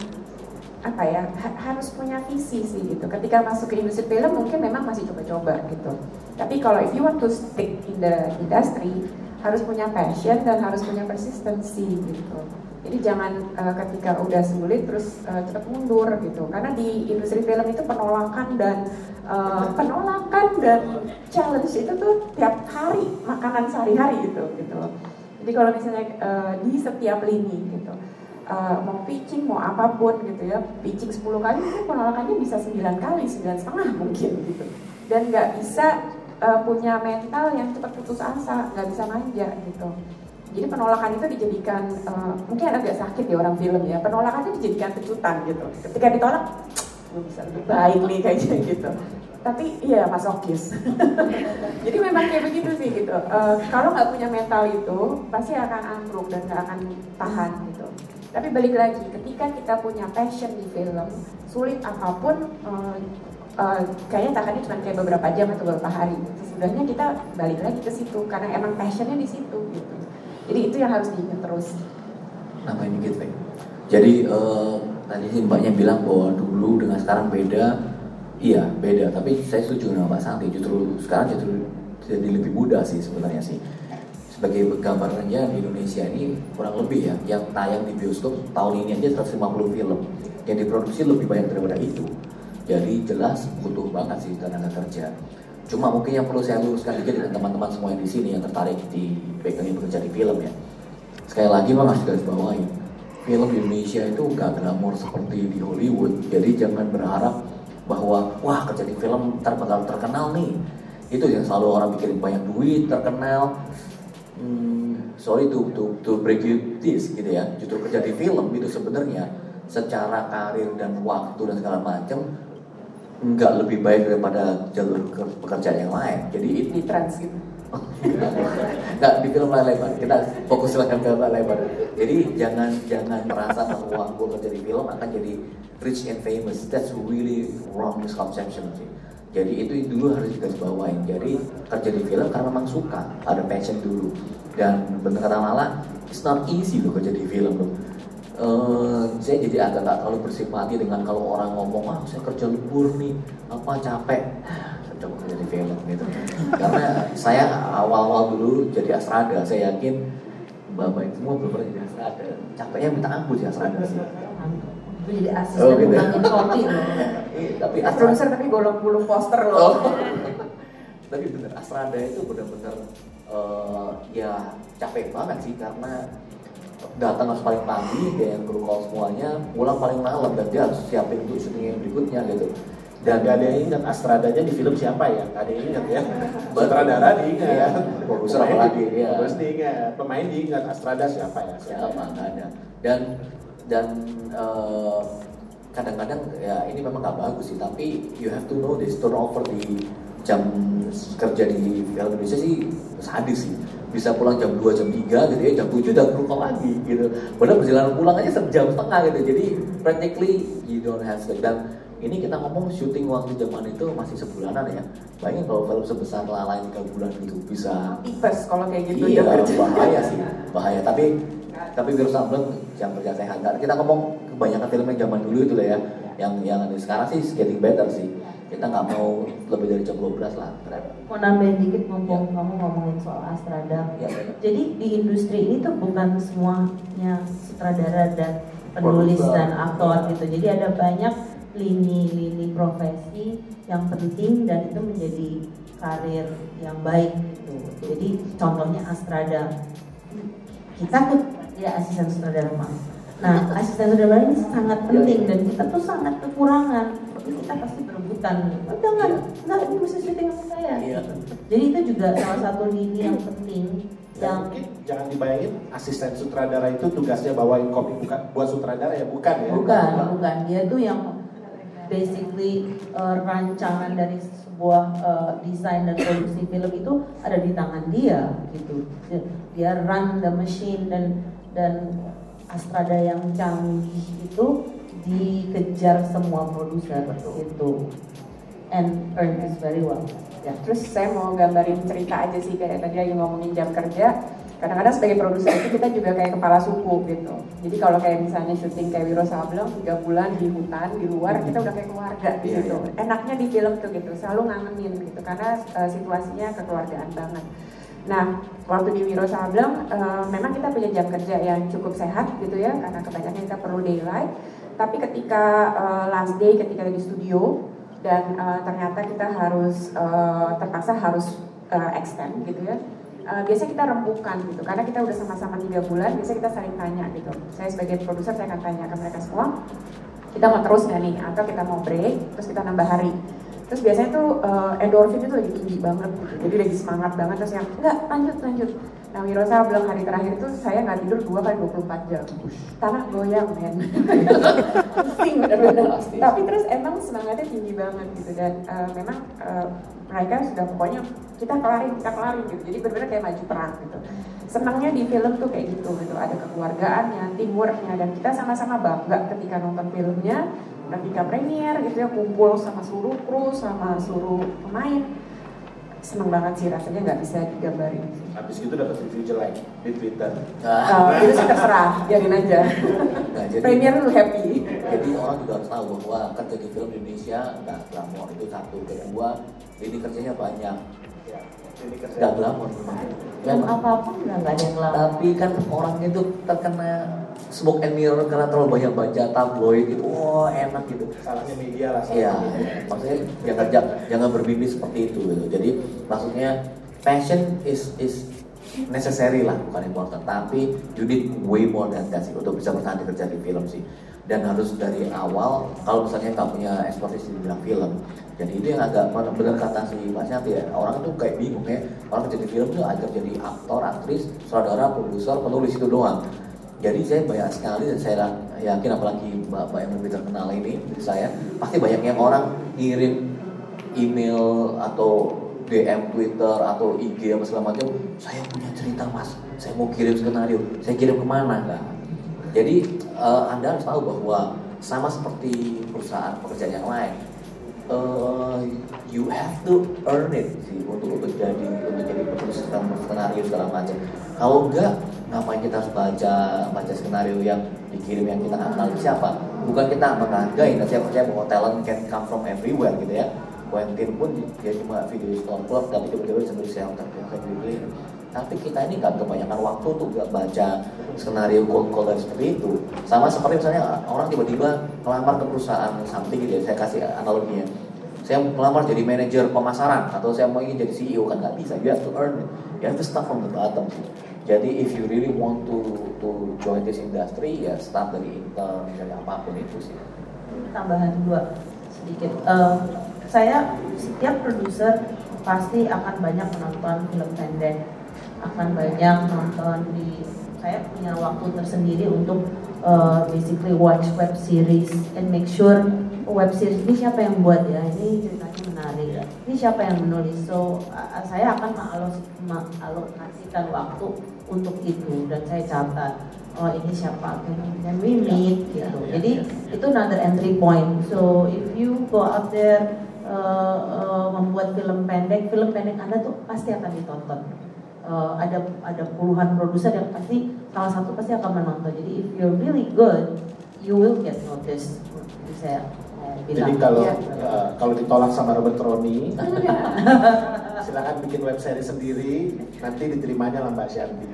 Speaker 5: apa ya ha harus punya visi sih gitu. Ketika masuk ke industri film mungkin memang masih coba-coba gitu. Tapi kalau if you want to stick in the industry harus punya passion dan harus punya persistency gitu. Jadi jangan uh, ketika udah sulit terus uh, cepat mundur gitu. Karena di industri film itu penolakan dan uh, penolakan dan challenge itu tuh tiap hari makanan sehari-hari gitu gitu. Jadi kalau misalnya uh, di setiap lini gitu. Uh, mau pitching mau apa pun gitu ya pitching 10 kali itu penolakannya bisa 9 kali 9 setengah mungkin gitu dan nggak bisa uh, punya mental yang cepat putus asa, nggak bisa manja gitu. Jadi penolakan itu dijadikan uh, mungkin agak sakit ya orang film ya. Penolakan itu dijadikan kejutan gitu. Ketika ditolak, gue bisa lebih baik nih kayaknya gitu. Tapi iya masokis. [laughs] Jadi memang kayak begitu sih gitu. Uh, kalau nggak punya mental itu pasti akan ambruk dan nggak akan tahan gitu. Tapi balik lagi, ketika kita punya passion di film, sulit apa pun uh, uh, kayaknya tahannya cuma kayak beberapa jam atau beberapa hari. Sesudahnya kita balik lagi ke situ karena emang passionnya di situ gitu. Jadi itu yang harus diingat terus.
Speaker 3: Namanya gitu, Jadi uh, tadi sih mbaknya bilang bahwa dulu dengan sekarang beda. Iya beda, tapi saya setuju dengan Pak Santi. Justru sekarang justru jadi lebih mudah sih sebenarnya sih. Sebagai gambarannya di Indonesia ini kurang lebih ya, yang tayang di bioskop tahun ini aja 150 film, yang diproduksi lebih banyak daripada itu jadi jelas butuh banget sih tenaga kerja. Cuma mungkin yang perlu saya luruskan juga dengan teman-teman semua yang di sini yang tertarik di background bekerja di film ya. Sekali lagi bang harus garis bawahi, film di Indonesia itu gak glamor seperti di Hollywood. Jadi jangan berharap bahwa wah kerja di film bakal terkenal nih. Itu yang selalu orang bikin banyak duit, terkenal. Hmm, sorry to, to, to break you this gitu ya. Justru kerja di film itu sebenarnya secara karir dan waktu dan segala macam nggak lebih baik daripada jalur ke- pekerjaan yang lain. Jadi
Speaker 5: di trans gitu. [laughs]
Speaker 3: nggak di film layar lebar kita fokus dengan film lebar jadi jangan jangan merasa bahwa gue kerja di film akan jadi rich and famous. That's really wrong misconception sih. Jadi itu dulu harus digarisbawain jadi kerja di film karena memang suka ada passion dulu. Dan bener kata Lala it's not easy loh kerja di film loh Eh, saya jadi agak nggak terlalu bersimpati dengan kalau orang ngomong ah saya kerja lembur nih apa capek saya coba kerja di film gitu karena saya awal-awal dulu jadi astrada saya yakin bapak itu semua belum pernah jadi astrada capeknya minta ampun jadi astrada sih
Speaker 4: jadi
Speaker 3: Oh,
Speaker 4: asisten
Speaker 3: gitu.
Speaker 4: ngembangin kopi.
Speaker 3: Eh, tapi
Speaker 5: Produser
Speaker 3: astrada
Speaker 5: tapi golong-gulung poster
Speaker 3: oh.
Speaker 5: loh. [laughs]
Speaker 3: tapi bener astrada itu bener-bener eh, ya capek banget sih karena datang harus paling pagi kayak kru call semuanya pulang paling malam dan dia harus siapin untuk syuting yang berikutnya gitu
Speaker 1: Dan gak ada yang ingat Astradanya di film siapa ya? Gak ada yang ingat ya. [laughs] Sutradara diingat.
Speaker 3: Iya, produser apalagi, iya.
Speaker 1: Produser diingat. Pemain diingat. Astrada siapa ya?
Speaker 3: siapa nggak ada dan dan eh, kadang-kadang ya ini memang nggak bagus sih tapi you have to know this turnover di jam kerja di film Indonesia sih sadis sih bisa pulang jam 2 jam 3 gitu ya jam 7 udah keruka lagi gitu. Padahal perjalanan pulang aja sejam setengah gitu. Jadi practically you don't have to. Dan ini kita ngomong syuting waktu zaman itu masih sebulanan ya. Bayangin kalau film sebesar lalai tiga bulan gitu bisa
Speaker 5: Tipes kalau kayak gitu
Speaker 3: iya
Speaker 5: kerja.
Speaker 3: bahaya sih bahaya. Tapi tapi virus Ambleng jam kerja sehat. Kita ngomong kebanyakan film yang zaman dulu itu lah ya. Yang yang sekarang sih getting better sih kita nggak mau lebih dari jam 12 lah ternyata.
Speaker 4: Mau nambahin dikit mumpung kamu ngomongin soal Astrada.
Speaker 3: ya benar.
Speaker 4: Jadi di industri ini tuh bukan semuanya sutradara dan penulis dan aktor gitu. Jadi ada banyak lini-lini profesi yang penting dan itu menjadi karir yang baik gitu. Jadi contohnya Astrada. Kita tuh ya asisten sutradara Mas. Nah, asisten sutradara ini sangat penting dan kita tuh sangat kekurangan. Kita pasti berebutan. Oh, jangan, enggak ini mesti syuting sama saya.
Speaker 3: Iya.
Speaker 4: Jadi itu juga salah satu lini yang penting
Speaker 1: Dan
Speaker 4: yang
Speaker 1: mungkin jangan dibayangin asisten sutradara itu tugasnya bawain kopi bukan buat sutradara ya bukan ya.
Speaker 4: bukan bukan dia tuh yang basically uh, rancangan dari sebuah uh, desain dan produksi film itu ada di tangan dia gitu dia, dia run the machine dan dan Astrada yang canggih itu dikejar semua produser gitu and earn is very well
Speaker 5: Ya, terus saya mau gambarin cerita aja sih kayak tadi lagi ngomongin jam kerja. Kadang-kadang sebagai produser itu kita juga kayak kepala suku gitu. Jadi kalau kayak misalnya syuting kayak Wiro Sableng tiga bulan di hutan di luar kita udah kayak keluarga di
Speaker 3: Iya,
Speaker 5: situ.
Speaker 3: iya.
Speaker 5: Enaknya di film tuh gitu, selalu ngangenin gitu karena eh, situasinya kekeluargaan banget. Nah, waktu di Wiro Sableng eh, memang kita punya jam kerja yang cukup sehat gitu ya karena kebanyakan kita perlu daylight. Tapi ketika eh, last day ketika di studio dan uh, ternyata kita harus uh, terpaksa harus uh, extend gitu ya. Uh, biasanya kita rembukan gitu karena kita udah sama-sama tiga bulan. Biasanya kita saling tanya gitu. Saya sebagai produser saya akan tanya ke mereka semua. Kita mau terus nggak nih atau kita mau break terus kita nambah hari. Terus biasanya tuh uh, endorfin itu lagi tinggi banget gitu. Jadi lagi semangat banget terus yang enggak lanjut lanjut. Nah Wirosa bilang hari terakhir tuh saya nggak tidur dua kali 24 jam. Tanah goyang men. [laughs] Pusing bener-bener.
Speaker 3: Pasti.
Speaker 5: Tapi terus emang semangatnya tinggi banget gitu dan uh, memang uh, mereka sudah pokoknya kita kelarin, kita kelarin gitu. Jadi benar-benar kayak maju perang gitu. Senangnya di film tuh kayak gitu gitu. Ada kekeluargaannya, teamworknya dan kita sama-sama bangga ketika nonton filmnya, ketika premier gitu ya kumpul sama seluruh kru, sama seluruh pemain. Seneng banget sih rasanya nggak bisa digambarin.
Speaker 1: Habis itu dapat review jelek di Twitter.
Speaker 3: Nah,
Speaker 5: Uh, itu sih terserah, biarin aja.
Speaker 3: nah, jadi
Speaker 5: Premier lu happy.
Speaker 3: jadi orang juga harus tahu bahwa kerja di film Indonesia nggak glamor itu satu kedua ini kerjanya banyak
Speaker 1: Ya.
Speaker 3: Nggak glamor Memang.
Speaker 4: apa pun nggak nggak ada yang lama
Speaker 3: tapi kan orang itu terkena smoke and mirror karena terlalu banyak baca tabloid gitu wah enak gitu
Speaker 1: Salahnya media lah.
Speaker 3: Iya, maksudnya jangan jangan, jangan bermimpi seperti itu gitu. Jadi maksudnya passion is is necessary lah bukan important, tapi you need way more than that sih untuk bisa bertahan di kerja di film sih. Dan harus dari awal kalau misalnya nggak punya ekspertis di bidang film, jadi itu yang agak benar kata si Mas Yanti ya orang itu kayak bingung ya orang kerja di film itu agar jadi aktor, aktris, saudara, produser, penulis itu doang. Jadi saya banyak sekali dan saya yakin apalagi bapak yang lebih terkenal ini saya pasti banyak yang orang ngirim email atau DM Twitter atau IG apa segala macam. Saya punya cerita mas, saya mau kirim skenario, saya kirim ke mana nggak? Jadi uh, anda harus tahu bahwa sama seperti perusahaan pekerjaan yang lain, uh, you have to earn it sih untuk untuk jadi untuk jadi penulis skenario segala macam. Kalau enggak, ngapain kita harus baca baca skenario yang dikirim yang kita kenal siapa? Bukan kita menghargai, dan saya percaya bahwa talent can come from everywhere gitu ya. Quentin pun dia cuma video Stone Club tapi tiba-tiba bisa nulis yang terpilih tapi kita ini nggak kebanyakan waktu untuk gak baca skenario call dan seperti itu. Sama seperti misalnya orang tiba-tiba melamar ke perusahaan something gitu ya saya kasih analoginya. Saya melamar jadi manajer pemasaran atau saya mau ingin jadi CEO kan nggak bisa you have to earn it. You have to start from the bottom. Jadi if you really want to to join this industry ya start dari intern dari apa pun itu sih.
Speaker 4: Tambahan dua sedikit. Uh, saya setiap produser pasti akan banyak menonton film pendek akan banyak nonton di saya punya waktu tersendiri untuk uh, basically watch web series and make sure web series ini siapa yang buat ya ini ceritanya menarik ini siapa yang menulis? So uh, saya akan mengalokasikan waktu untuk itu dan saya catat oh ini siapa can, can we meet gitu. Jadi itu another entry point. So if you go out there uh, uh, membuat film pendek film pendek anda tuh pasti akan ditonton uh, ada ada puluhan produser yang pasti salah satu pasti akan menonton. Jadi if you're really good, you will get noticed. Jadi saya
Speaker 1: bilang. Jadi kalau ya. uh, kalau ditolak sama Robert Roni, [laughs] silakan bikin web series sendiri, nanti diterimanya lah Mbak Shanti.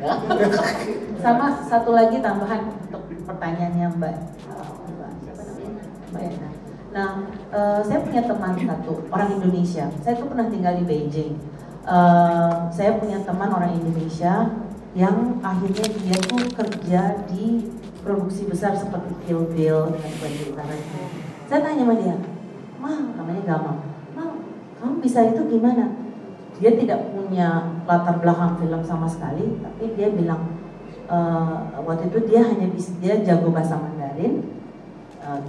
Speaker 4: sama satu lagi tambahan untuk pertanyaannya Mbak. Mbak? Mbak Yana. Nah, uh, saya punya teman satu orang Indonesia. Saya tuh pernah tinggal di Beijing uh, saya punya teman orang Indonesia yang akhirnya dia tuh kerja di produksi besar seperti Kill Bill dan sebagainya. Saya tanya sama dia, Mal, namanya Gamal, Mal, kamu bisa itu gimana? Dia tidak punya latar belakang film sama sekali, tapi dia bilang uh, waktu itu dia hanya bisa dia jago bahasa Mandarin, uh,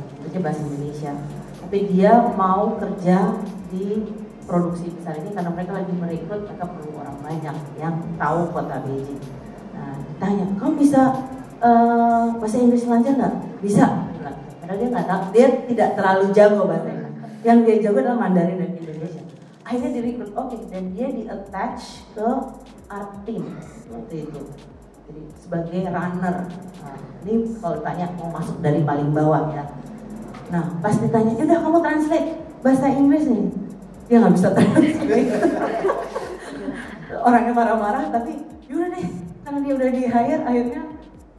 Speaker 4: bahasa Indonesia, tapi dia mau kerja di produksi besar ini karena mereka lagi merekrut mereka perlu orang banyak yang tahu kota Beijing. Nah, ditanya, kamu bisa uh, bahasa Inggris lancar nggak? Bisa. Karena dia nggak tahu, dia tidak terlalu jago bahasa Inggris. Yang dia jago adalah Mandarin dan Indonesia. Akhirnya direkrut, oke, okay, dan dia di attach ke art team waktu itu. Jadi sebagai runner. Nah, ini kalau tanya mau masuk dari paling bawah ya. Nah, pas ditanya, udah kamu translate bahasa Inggris nih dia nggak bisa translate orangnya marah-marah tapi yaudah deh karena dia udah di hire akhirnya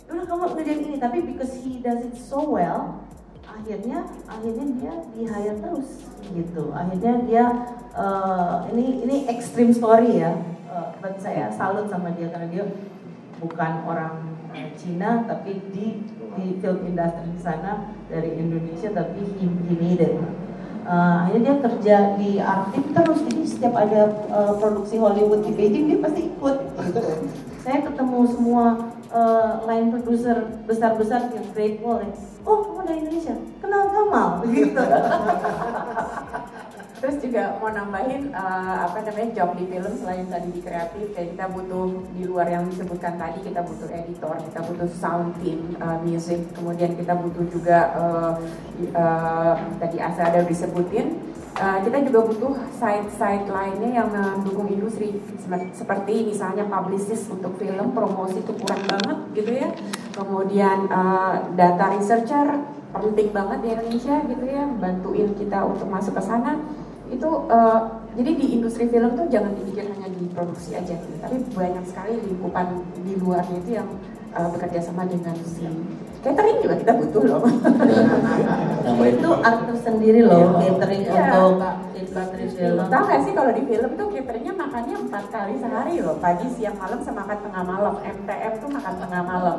Speaker 4: udah kamu ngerjain ini. Tapi because he does it so well akhirnya akhirnya dia di hire terus gitu. Akhirnya dia uh, ini ini extreme story ya uh, saya. Salut sama dia karena dia bukan orang uh, Cina tapi di di film industri di sana dari Indonesia tapi he, he made it uh, akhirnya dia kerja di Artif terus. Jadi setiap ada uh, produksi Hollywood di Beijing dia pasti ikut. Saya ketemu semua uh, line producer besar-besar yang Great Wall ya. oh kamu dari Indonesia? Kenal Kamal [laughs] gitu
Speaker 5: Terus juga mau nambahin uh, apa namanya job di film selain tadi di kreatif kayak kita butuh di luar yang disebutkan tadi kita butuh editor, kita butuh sound team, uh, music, kemudian kita butuh juga uh, uh, tadi Asa ada disebutin. Uh, kita juga butuh site-site lainnya yang mendukung industri seperti misalnya publicist untuk film promosi itu kurang banget gitu ya. Kemudian uh, data researcher penting banget di Indonesia gitu ya bantuin kita untuk masuk ke sana itu uh, jadi di industri film tuh jangan dipikir hanya di produksi aja gitu. tapi banyak sekali lingkupan di luarnya itu yang uh, bekerja sama dengan si catering juga kita butuh loh [laughs]
Speaker 4: nah, itu aktor sendiri loh iya. catering ya. untuk industri film
Speaker 5: tahu gak sih kalau di film tuh cateringnya makannya empat kali sehari loh pagi siang malam sama makan tengah malam MTM tuh makan tengah malam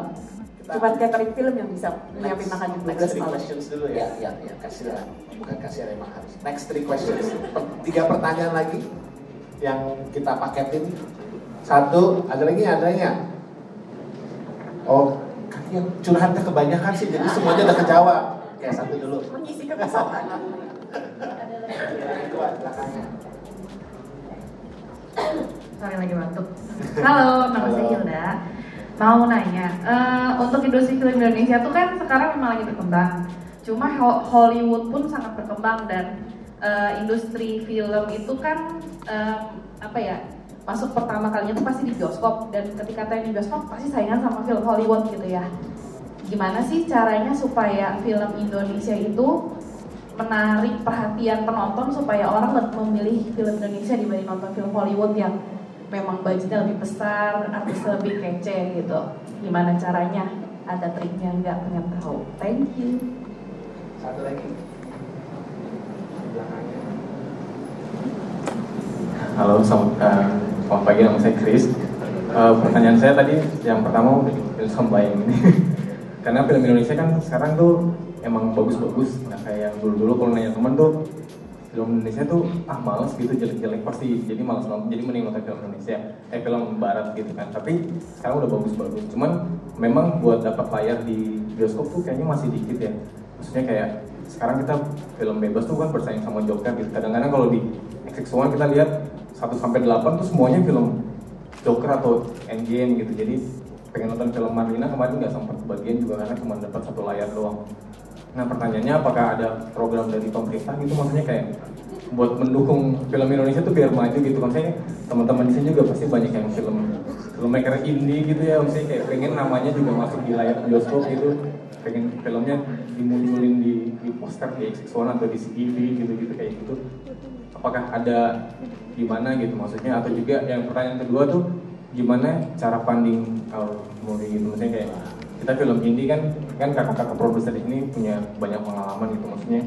Speaker 5: Cuma catering film yang bisa menyiapin makan di 12
Speaker 1: three questions dulu ya. Ya, ya, ya kasih lah. Bukan kasih emang harus. Next three questions. Tiga pertanyaan lagi yang kita paketin. Satu, ada lagi ada lagi Oh, yang curhatnya kebanyakan sih, jadi semuanya udah kejawab. Oke, satu dulu.
Speaker 5: Mengisi kekosongan.
Speaker 1: Belakangnya. [laughs]
Speaker 8: Sorry lagi batuk. Halo, nama saya. Hilda. Mau nanya, eh, untuk industri film Indonesia tuh kan sekarang memang lagi berkembang. Cuma Ho- Hollywood pun sangat berkembang dan eh, industri film itu kan em, apa ya masuk pertama kalinya tuh pasti di bioskop dan ketika tayang di bioskop pasti saingan sama film Hollywood gitu ya. Gimana sih caranya supaya film Indonesia itu menarik perhatian penonton supaya orang memilih film Indonesia dibanding nonton film Hollywood yang memang budgetnya lebih besar, artisnya lebih kece gitu. Gimana caranya? Ada triknya nggak? Pengen tahu. Thank you.
Speaker 1: Satu lagi. Belakangnya.
Speaker 9: Halo, selamat, selamat pagi, nama saya Chris. Eh, pertanyaan saya tadi yang pertama udah disampaikan ini. [laughs] Karena film Indonesia kan sekarang tuh emang bagus-bagus. Nah kayak yang dulu-dulu kalau nanya temen tuh film Indonesia tuh ah males gitu jelek-jelek pasti. Jadi males nonton jadi mending nonton film Indonesia. Eh film Barat gitu kan. Tapi sekarang udah bagus-bagus. Cuman memang buat dapat layar di bioskop tuh kayaknya masih dikit ya. Maksudnya kayak sekarang kita film bebas tuh kan bersaing sama Joker gitu. Kadang-kadang kalau di XX1 kita lihat 1 sampai 8 tuh semuanya film Joker atau Endgame gitu. Jadi pengen nonton film Marlina kemarin nggak sempat bagian juga karena cuma dapat satu layar doang Nah pertanyaannya apakah ada program dari pemerintah gitu? Maksudnya kayak buat mendukung film Indonesia tuh biar maju gitu. Maksudnya teman-teman di sini juga pasti banyak yang film filmmaker indie gitu ya. Maksudnya kayak pengen namanya juga masuk di layar bioskop gitu. Pengen filmnya dimunculin di, di poster di X1 atau di CTV gitu-gitu kayak gitu. Apakah ada gimana gitu maksudnya? Atau juga yang pertanyaan kedua tuh gimana cara funding kalau movie gitu? Maksudnya kayak kita film indie kan kan kakak-kakak produser di sini punya banyak pengalaman gitu maksudnya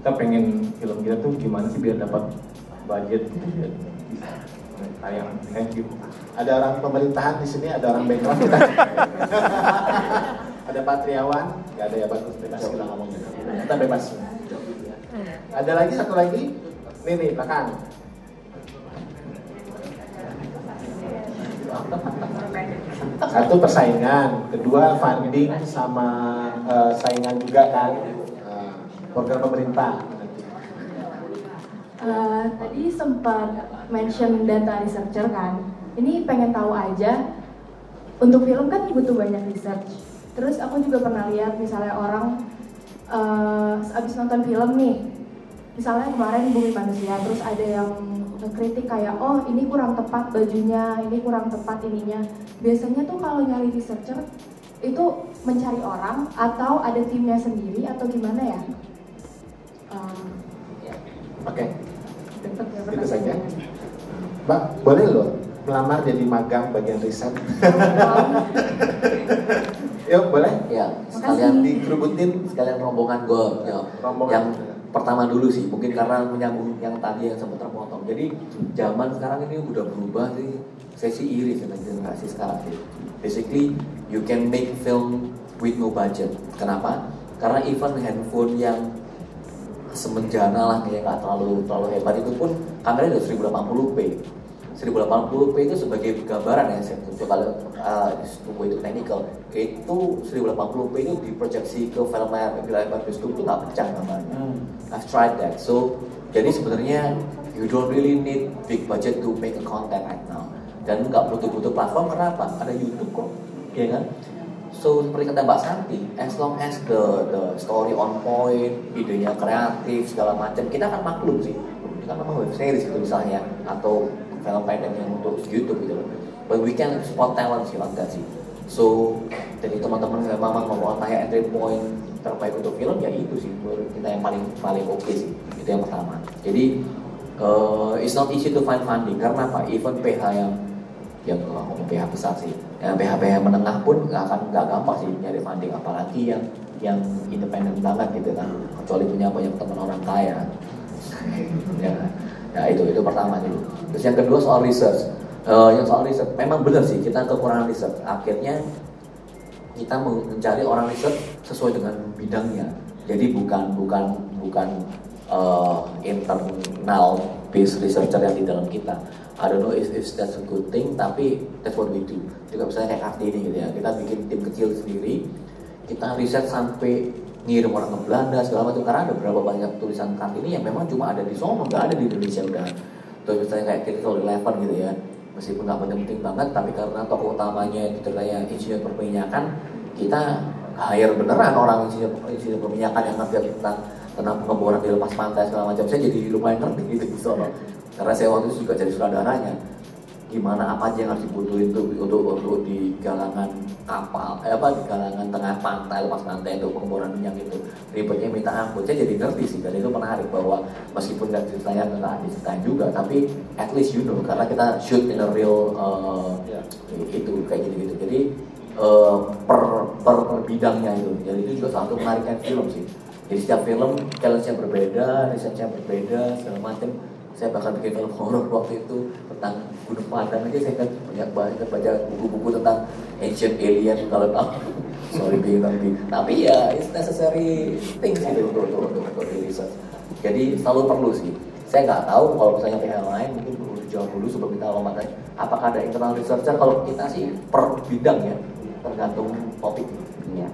Speaker 9: kita pengen film kita tuh gimana sih biar dapat budget gitu biar bisa tayang thank you
Speaker 1: Ada orang pemerintahan di sini, ada orang background kita. [laughs] ada Pak Triawan, nggak ada ya bagus bebas kita ngomong gitu. Kita bebas. Ada lagi satu lagi, nih nih belakang. Satu persaingan, kedua funding sama eh, saingan juga kan Eh, program pemerintah.
Speaker 10: Eh, tadi sempat mention data researcher kan. Ini pengen tahu aja. Untuk film kan butuh banyak research. Terus aku juga pernah lihat misalnya orang eh, abis nonton film nih, misalnya kemarin Bumi Manusia, terus ada yang ngekritik kayak oh ini kurang tepat bajunya, ini kurang tepat ininya. Biasanya tuh kalau nyari researcher itu mencari orang atau ada timnya sendiri atau gimana ya? Eh,
Speaker 1: Oke,
Speaker 10: ya
Speaker 1: itu saja. Mbak, boleh loh melamar jadi magang bagian riset. [laughs] Yuk, boleh?
Speaker 3: Ya, sekalian
Speaker 1: Dikerubutin.
Speaker 3: sekalian rombongan gue ya,
Speaker 1: Rombongan.
Speaker 3: yang pertama dulu sih mungkin karena menyambung yang tadi yang sempat terpotong. Jadi zaman sekarang ini udah berubah sih. Saya sih iri sama generasi sekarang sih. Basically you can make film with no budget. Kenapa? Karena even handphone yang semenjana lah kayak nggak terlalu terlalu hebat itu pun kameranya udah 1080p 1080p itu sebagai gambaran ya saya coba uh, tunggu itu technical. Itu 1080p itu diproyeksi ke film layar di layar bioskop itu nggak pecah gambarnya. I've tried that. So jadi sebenarnya you don't really need big budget to make a content right now. Dan nggak butuh-butuh platform kenapa ada YouTube kok. Ya kan? So seperti kata Mbak Santi, as long as the the story on point, idenya kreatif segala macam, kita akan maklum sih. Kan memang web series itu misalnya atau film pendek yang untuk YouTube gitu loh. But we can spot talent sih that sih. So jadi teman-teman memang mau tanya entry point terbaik untuk film ya itu sih. Menurut kita yang paling paling oke sih. Itu yang pertama. Jadi uh, it's not easy to find funding. Karena apa? Even PH yang yang ngomong PH besar sih. Yang PH PH menengah pun nggak akan nggak gampang sih nyari funding. Apalagi yang yang independen banget gitu kan. Kecuali punya banyak teman orang kaya. [laughs] Ya ya itu itu pertama dulu terus yang kedua soal research Eh, yang soal research memang benar sih kita kekurangan research akhirnya kita mencari orang research sesuai dengan bidangnya jadi bukan bukan bukan eh, internal base researcher yang di dalam kita. I don't know if, if that's a good thing, tapi that's what we do. Juga misalnya kayak Kartini gitu ya, kita bikin tim kecil sendiri, kita riset sampai ngirim orang ke Belanda segala macam karena ada berapa banyak tulisan Kartini yang memang cuma ada di Solo, nggak ada di Indonesia udah. Terus misalnya kayak Critical Eleven gitu ya, meskipun nggak penting-penting banget, tapi karena tokoh utamanya itu ceritanya insinyur perminyakan, kita hire beneran orang insinyur, insinyur perminyakan yang ngerti tentang tentang pengeboran di lepas pantai segala macam. Saya jadi lumayan ngerti gitu di Solo. Karena saya waktu itu juga jadi sutradaranya. Gimana apa aja yang harus dibutuhin tuh untuk untuk di galangan kapal, eh apa di galangan tengah pantai lepas pantai untuk pengeboran minyak itu ribetnya minta ampun. Saya jadi ngerti sih dan itu menarik bahwa meskipun nggak ceritanya nggak diceritain juga, tapi at least you know karena kita shoot in a real uh, itu kayak gitu gitu. Jadi uh, per, per per bidangnya itu. Jadi itu juga satu menariknya film sih. Jadi setiap film challenge-nya berbeda, risetnya berbeda, segala macam. Saya bahkan bikin film horor waktu itu tentang Gunung Padang aja saya kan banyak banget baca buku-buku tentang ancient alien kalau tahu. [laughs] Sorry being tapi tapi ya it's necessary things itu untuk untuk untuk, untuk research. Jadi selalu perlu sih. Saya nggak tahu kalau misalnya pihak lain mungkin perlu dijawab dulu sebelum kita lompat aja. Apakah ada internal researcher? Kalau kita sih per bidang ya, tergantung topik.
Speaker 5: Iya.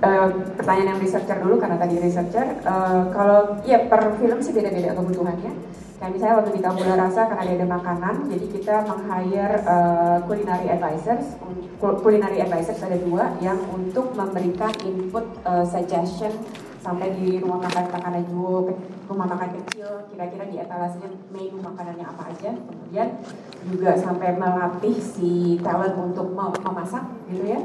Speaker 5: Eh, pertanyaan yang researcher dulu karena tadi researcher. eh, kalau ya per film sih beda-beda kebutuhannya. Kayak misalnya waktu di Tabula Rasa karena dia ada makanan, jadi kita meng-hire eh, culinary advisors. Culinary advisors ada dua yang untuk memberikan input eh, suggestion sampai di rumah makan makanan jual rumah makan kecil kira-kira di etalasenya menu makanannya apa aja kemudian juga sampai melatih si talent untuk mem- memasak gitu ya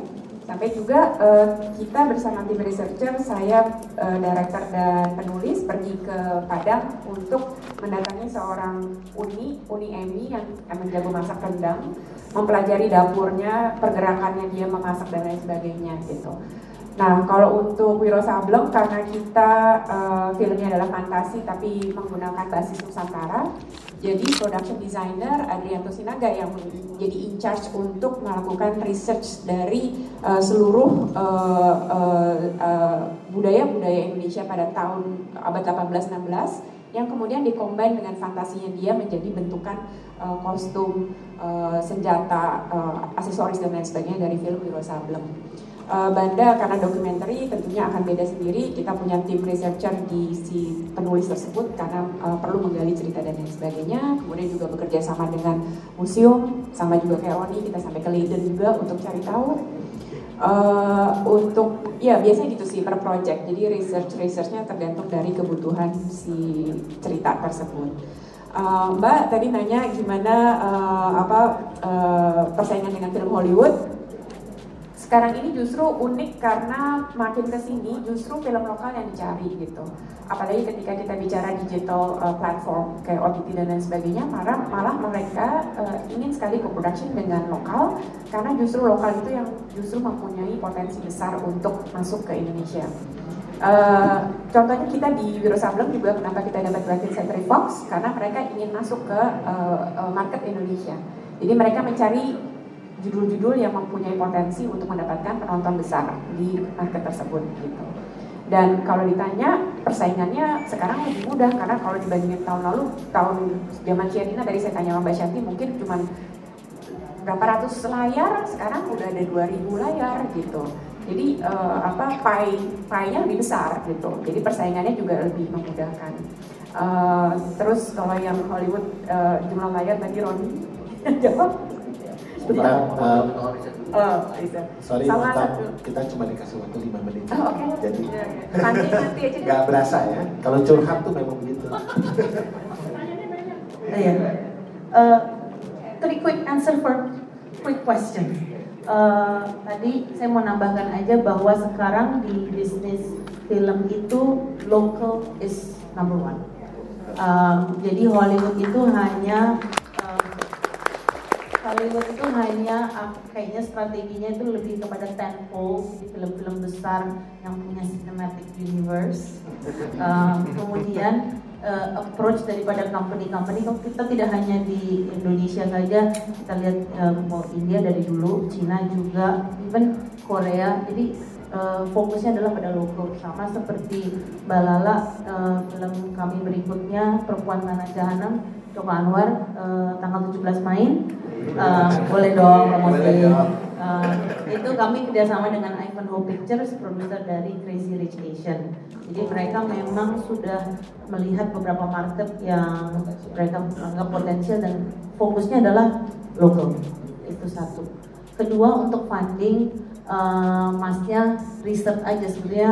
Speaker 5: sampai juga eh, kita bersama tim researcher saya eh, director dan penulis pergi ke Padang untuk mendatangi seorang uni uni Emi yang emang jago masak rendang mempelajari dapurnya pergerakannya dia memasak dan lain sebagainya gitu. Nah, kalau untuk Wiro Sableng karena kita eh, filmnya adalah fantasi tapi menggunakan basis Nusantara, jadi production designer Adrianto Sinaga yang menjadi in charge untuk melakukan research dari eh, seluruh eh, eh, eh, budaya-budaya Indonesia pada tahun abad 18-16 yang kemudian dikombin dengan fantasinya dia menjadi bentukan eh, kostum, eh, senjata, eh, aksesoris dan lain sebagainya dari film Wiro Sableng. Uh, Banda karena dokumenter tentunya akan beda sendiri. Kita punya tim researcher di si penulis tersebut karena uh, perlu menggali cerita dan lain sebagainya. Kemudian juga bekerja sama dengan museum, sama juga kayak Roni kita sampai ke Leiden juga untuk cari tahu. Uh, untuk ya biasanya gitu sih per project. Jadi research researchnya tergantung dari kebutuhan si cerita tersebut. Uh, Mbak tadi nanya gimana uh, apa uh, persaingan dengan film Hollywood sekarang ini justru unik karena makin ke sini justru film lokal yang dicari gitu. Apalagi ketika kita bicara digital uh, platform kayak OTT dan lain sebagainya, malah malah mereka uh, ingin sekali co-production dengan lokal karena justru lokal itu yang justru mempunyai potensi besar untuk masuk ke Indonesia. Uh, contohnya kita di Wiro Sableng juga kenapa kita dapat 20th Century Fox karena mereka ingin masuk ke uh, market Indonesia. Jadi mereka mencari judul-judul yang mempunyai potensi untuk mendapatkan penonton besar di market tersebut gitu. Dan kalau ditanya persaingannya sekarang lebih mudah karena kalau dibandingin tahun lalu, tahun zaman Cianina tadi saya tanya sama Mbak Shanti mungkin cuma berapa ratus layar, sekarang udah ada 2000 layar gitu. Jadi eh, apa pie pie-nya lebih besar gitu. Jadi persaingannya juga lebih memudahkan. Eh, terus kalau yang Hollywood eh, jumlah layar tadi Roni [laughs] jawab
Speaker 1: Kita, uh,
Speaker 5: Oh, bisa.
Speaker 1: sorry,
Speaker 5: Sama
Speaker 1: Mata,
Speaker 5: satu.
Speaker 1: kita cuma dikasih waktu 5 menit.
Speaker 5: Oh, oke.
Speaker 1: Jadi
Speaker 5: Ya, ya. Nanti nanti aja
Speaker 1: nggak berasa ya. Kalau curhat tuh memang begitu.
Speaker 4: Iya. Uh, three quick answer for quick question. Uh, tadi saya mau nambahkan aja bahwa sekarang di bisnis film itu local is number one. Um, jadi Hollywood itu hanya Hollywood itu hanya uh, kayaknya strateginya itu lebih kepada tentpole, jadi film-film besar yang punya cinematic universe. Um, kemudian uh, approach daripada company-company. Kita tidak hanya di Indonesia saja kita lihat uh, mau India dari dulu Cina juga even Korea. Jadi uh, fokusnya adalah pada logo. Sama seperti Balala uh, film kami berikutnya Perempuan Tanah Jahanam Joko Anwar uh, tanggal 17 main uh, boleh dong promosi. Uh, itu kami kerjasama dengan Ivanhoe Pictures produser dari Crazy Rich Asian. Jadi mereka memang sudah melihat beberapa market yang mereka anggap potensial dan fokusnya adalah logo itu satu. Kedua untuk funding uh, masnya riset aja sebenarnya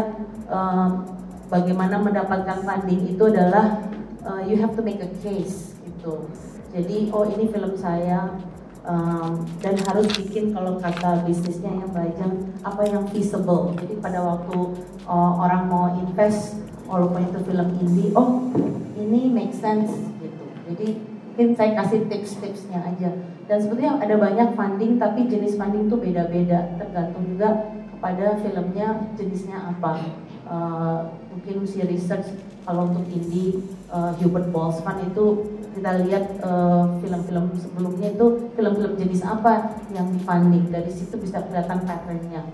Speaker 4: uh, bagaimana mendapatkan funding itu adalah uh, you have to make a case gitu. Jadi oh ini film saya um, dan harus bikin kalau kata bisnisnya yang baca apa yang feasible. Jadi pada waktu uh, orang mau invest walaupun itu film indie oh ini make sense gitu. Jadi mungkin saya kasih tips-tipsnya aja. Dan sebetulnya ada banyak funding tapi jenis funding tuh beda-beda. Tergantung juga kepada filmnya jenisnya apa. Uh, mungkin mesti research kalau untuk indie uh, Hubert Boltzmann itu kita lihat film film-film sebelumnya itu film-film jenis apa yang difunding dari situ bisa kelihatan patternnya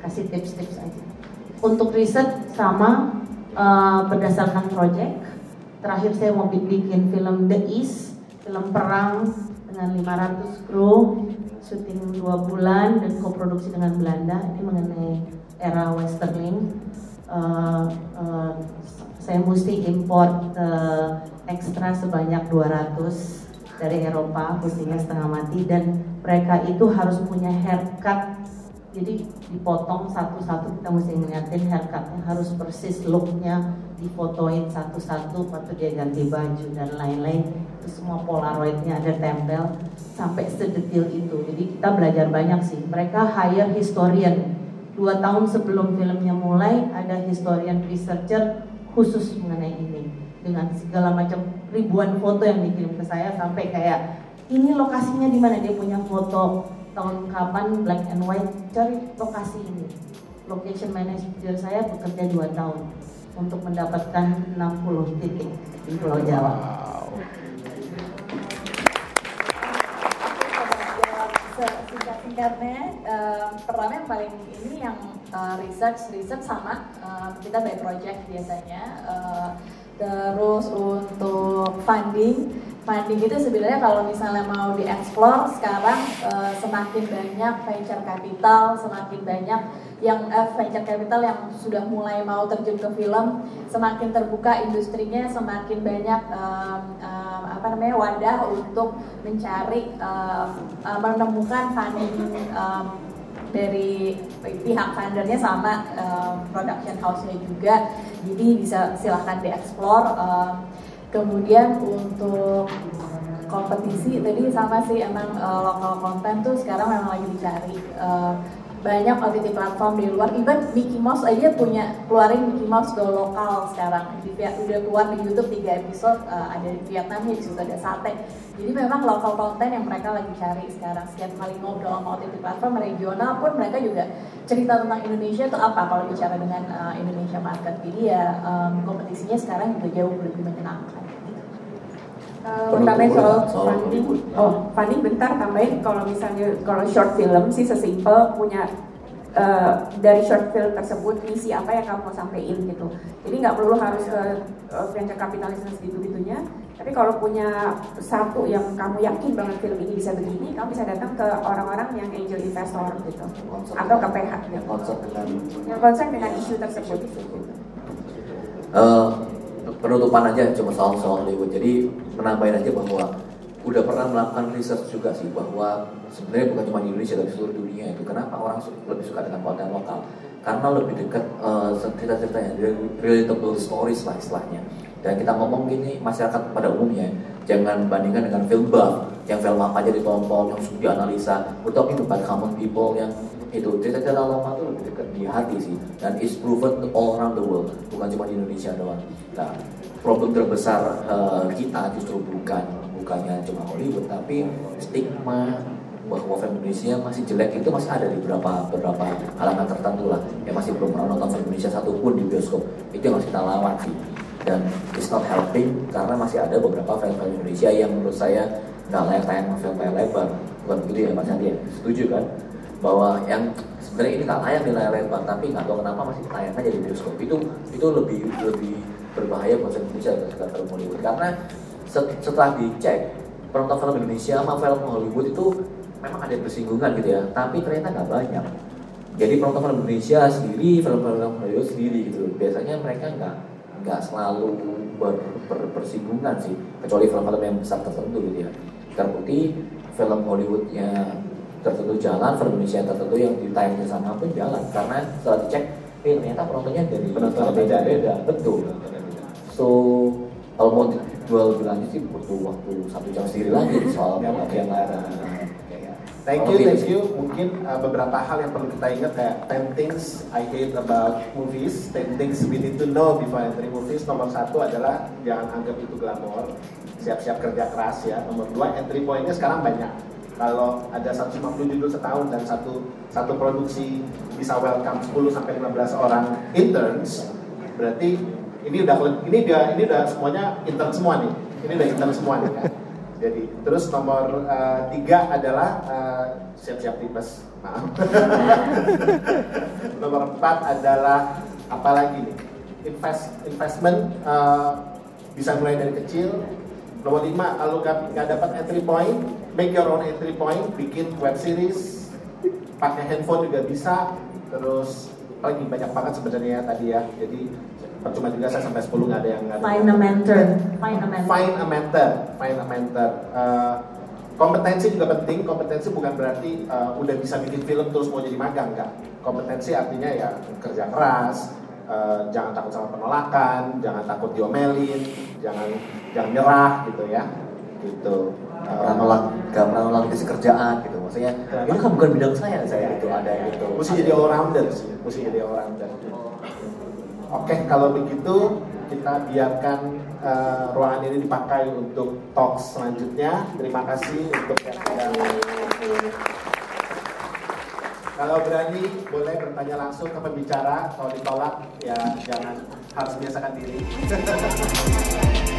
Speaker 4: kasih tips-tips aja untuk riset sama uh, berdasarkan project terakhir saya mau bikin film The East film perang dengan 500 kru, syuting dua bulan dan koproduksi dengan Belanda. Ini mengenai era westerning. Uh, uh, saya mesti import uh, ekstra sebanyak 200 dari Eropa, mestinya setengah mati dan mereka itu harus punya haircut. Jadi dipotong satu-satu kita mesti ngeliatin haircutnya harus persis looknya difotoin satu-satu waktu dia ganti baju dan lain-lain. Itu semua polaroidnya ada tempel sampai sedetil itu. Jadi kita belajar banyak sih. Mereka hire historian. Dua tahun sebelum filmnya mulai ada historian researcher khusus mengenai ini dengan segala macam ribuan foto yang dikirim ke saya sampai kayak ini lokasinya di mana dia punya foto tahun kapan black and white cari lokasi ini location manager saya bekerja dua tahun untuk mendapatkan 60 titik di Pulau Jawa.
Speaker 2: Singkat-singkatnya, uh, pertama yang paling ini yang uh, research research sama uh, kita by project biasanya. Uh, terus untuk funding funding itu sebenarnya kalau misalnya mau dieksplor sekarang uh, semakin banyak venture capital, semakin banyak yang uh, venture capital yang sudah mulai mau terjun ke film, semakin terbuka industrinya, semakin banyak um, um, apa namanya wadah untuk mencari um, uh, menemukan funding um, dari pihak fundernya sama um, production house-nya juga, jadi bisa silahkan dieksplor. Um, Kemudian untuk kompetisi tadi sama sih emang uh, lokal konten tuh sekarang memang lagi dicari uh, banyak OTT platform di luar. Even Mickey Mouse aja punya keluarin Mickey Mouse Go lokal sekarang. Di, udah keluar di YouTube tiga episode uh, ada di Vietnam ya juga ada sate. Jadi memang lokal konten yang mereka lagi cari sekarang. Setiap kali ngobrol sama OTT platform regional pun mereka juga cerita tentang Indonesia itu apa. Kalau bicara dengan uh, Indonesia market. Jadi ya um, kompetisinya sekarang juga jauh lebih menyenangkan
Speaker 5: Uh, tambahin soal, funding, oh funding bentar tambahin kalau misalnya kalau short film sih sesimpel punya uh, dari short film tersebut misi apa yang kamu mau sampaikan gitu. Jadi nggak perlu harus ke uh, venture capitalism gitu gitunya. Tapi kalau punya satu yang kamu yakin banget film ini bisa begini, kamu bisa datang ke orang-orang yang angel investor gitu, atau ke PH
Speaker 3: yang konsep dengan
Speaker 5: yang konsep dengan isu tersebut.
Speaker 3: Uh, penutupan aja cuma soal soal Hollywood. Jadi menambahin aja bahwa udah pernah melakukan riset juga sih bahwa sebenarnya bukan cuma di Indonesia tapi seluruh dunia itu. Kenapa orang lebih suka dengan konten lokal? Karena lebih dekat uh, cerita-ceritanya relatable stories lah istilahnya. Dan kita ngomong gini masyarakat pada umumnya jangan bandingkan dengan film buff yang film apa aja ditonton yang sudah dianalisa we're talking about common people yang itu cerita-cerita lama itu lebih dekat di hati sih. Dan is proven all around the world. Bukan cuma di Indonesia doang. Nah problem terbesar uh, kita justru bukan bukannya cuma Hollywood tapi stigma bahwa film Indonesia masih jelek itu masih ada di beberapa beberapa kalangan tertentu lah. Yang masih belum pernah nonton film Indonesia satupun di bioskop. Itu yang harus kita lawan sih. Dan it's not helping karena masih ada beberapa film-film Indonesia yang menurut saya nggak layak tayang film layar lebar. Bukan begitu ya Mas Andi ya? Setuju kan bahwa yang sebenarnya ini nggak layak di layar lebar tapi nggak tahu kenapa masih tayang aja di bioskop. Itu itu lebih lebih berbahaya buat Indonesia ketika film Hollywood. Karena setelah dicek penonton film Indonesia sama film Hollywood itu memang ada bersinggungan gitu ya. Tapi ternyata nggak banyak. Jadi penonton film Indonesia sendiri film-film Hollywood sendiri gitu. Biasanya mereka nggak nggak selalu ber, ber, bersinggungan sih. Kecuali film-film yang besar tertentu gitu ya. Terbukti film Hollywoodnya tertentu jalan film Indonesia tertentu yang ditayangnya sama pun jalan. Karena setelah dicek eh, ternyata penontonnya dari
Speaker 1: penonton beda
Speaker 3: beda. Betul. So kalau mau jual lebih lanjut sih butuh waktu satu jam sendiri lagi [laughs] soal pembagian layar.
Speaker 1: Thank you, thank you. Mungkin uh, beberapa hal yang perlu kita ingat kayak 10 things I hate about movies, 10 things we need to know before entering movies. Nomor satu adalah jangan anggap itu glamor, siap-siap kerja keras ya. Nomor dua, entry pointnya sekarang banyak. Kalau ada 150 judul setahun dan satu satu produksi bisa welcome 10 sampai 15 orang interns, berarti ini udah ini udah ini udah semuanya intern semua nih. Ini udah intern semua nih kan. [laughs] Jadi terus nomor uh, tiga adalah uh, siap-siap tipes, maaf. [laughs] nomor empat adalah apa lagi nih? Invest investment uh, bisa mulai dari kecil. Nomor lima kalau nggak dapat entry point, make your own entry point, bikin web series, pakai handphone juga bisa. Terus lagi banyak banget sebenarnya tadi ya. Jadi percuma juga saya sampai 10 nggak ada yang nggak
Speaker 4: Find a mentor. Find a mentor.
Speaker 1: Find a mentor. Find a mentor. Uh, kompetensi juga penting. Kompetensi bukan berarti uh, udah bisa bikin film terus mau jadi magang nggak. Kompetensi artinya ya kerja keras, uh, jangan takut sama penolakan, jangan takut diomelin, jangan jangan nyerah gitu ya. Gitu.
Speaker 3: Uh, nolak, gak pernah nolak isi kerjaan gitu. Maksudnya ini kan bukan bidang saya, saya itu ada gitu.
Speaker 1: Mesti jadi all rounder sih, mesti jadi all rounder. Oke, kalau begitu kita biarkan uh, ruangan ini dipakai untuk talk selanjutnya. Terima kasih untuk yang. Kalau berani boleh bertanya langsung ke pembicara. Kalau ditolak ya jangan harus biasakan diri. [laughs]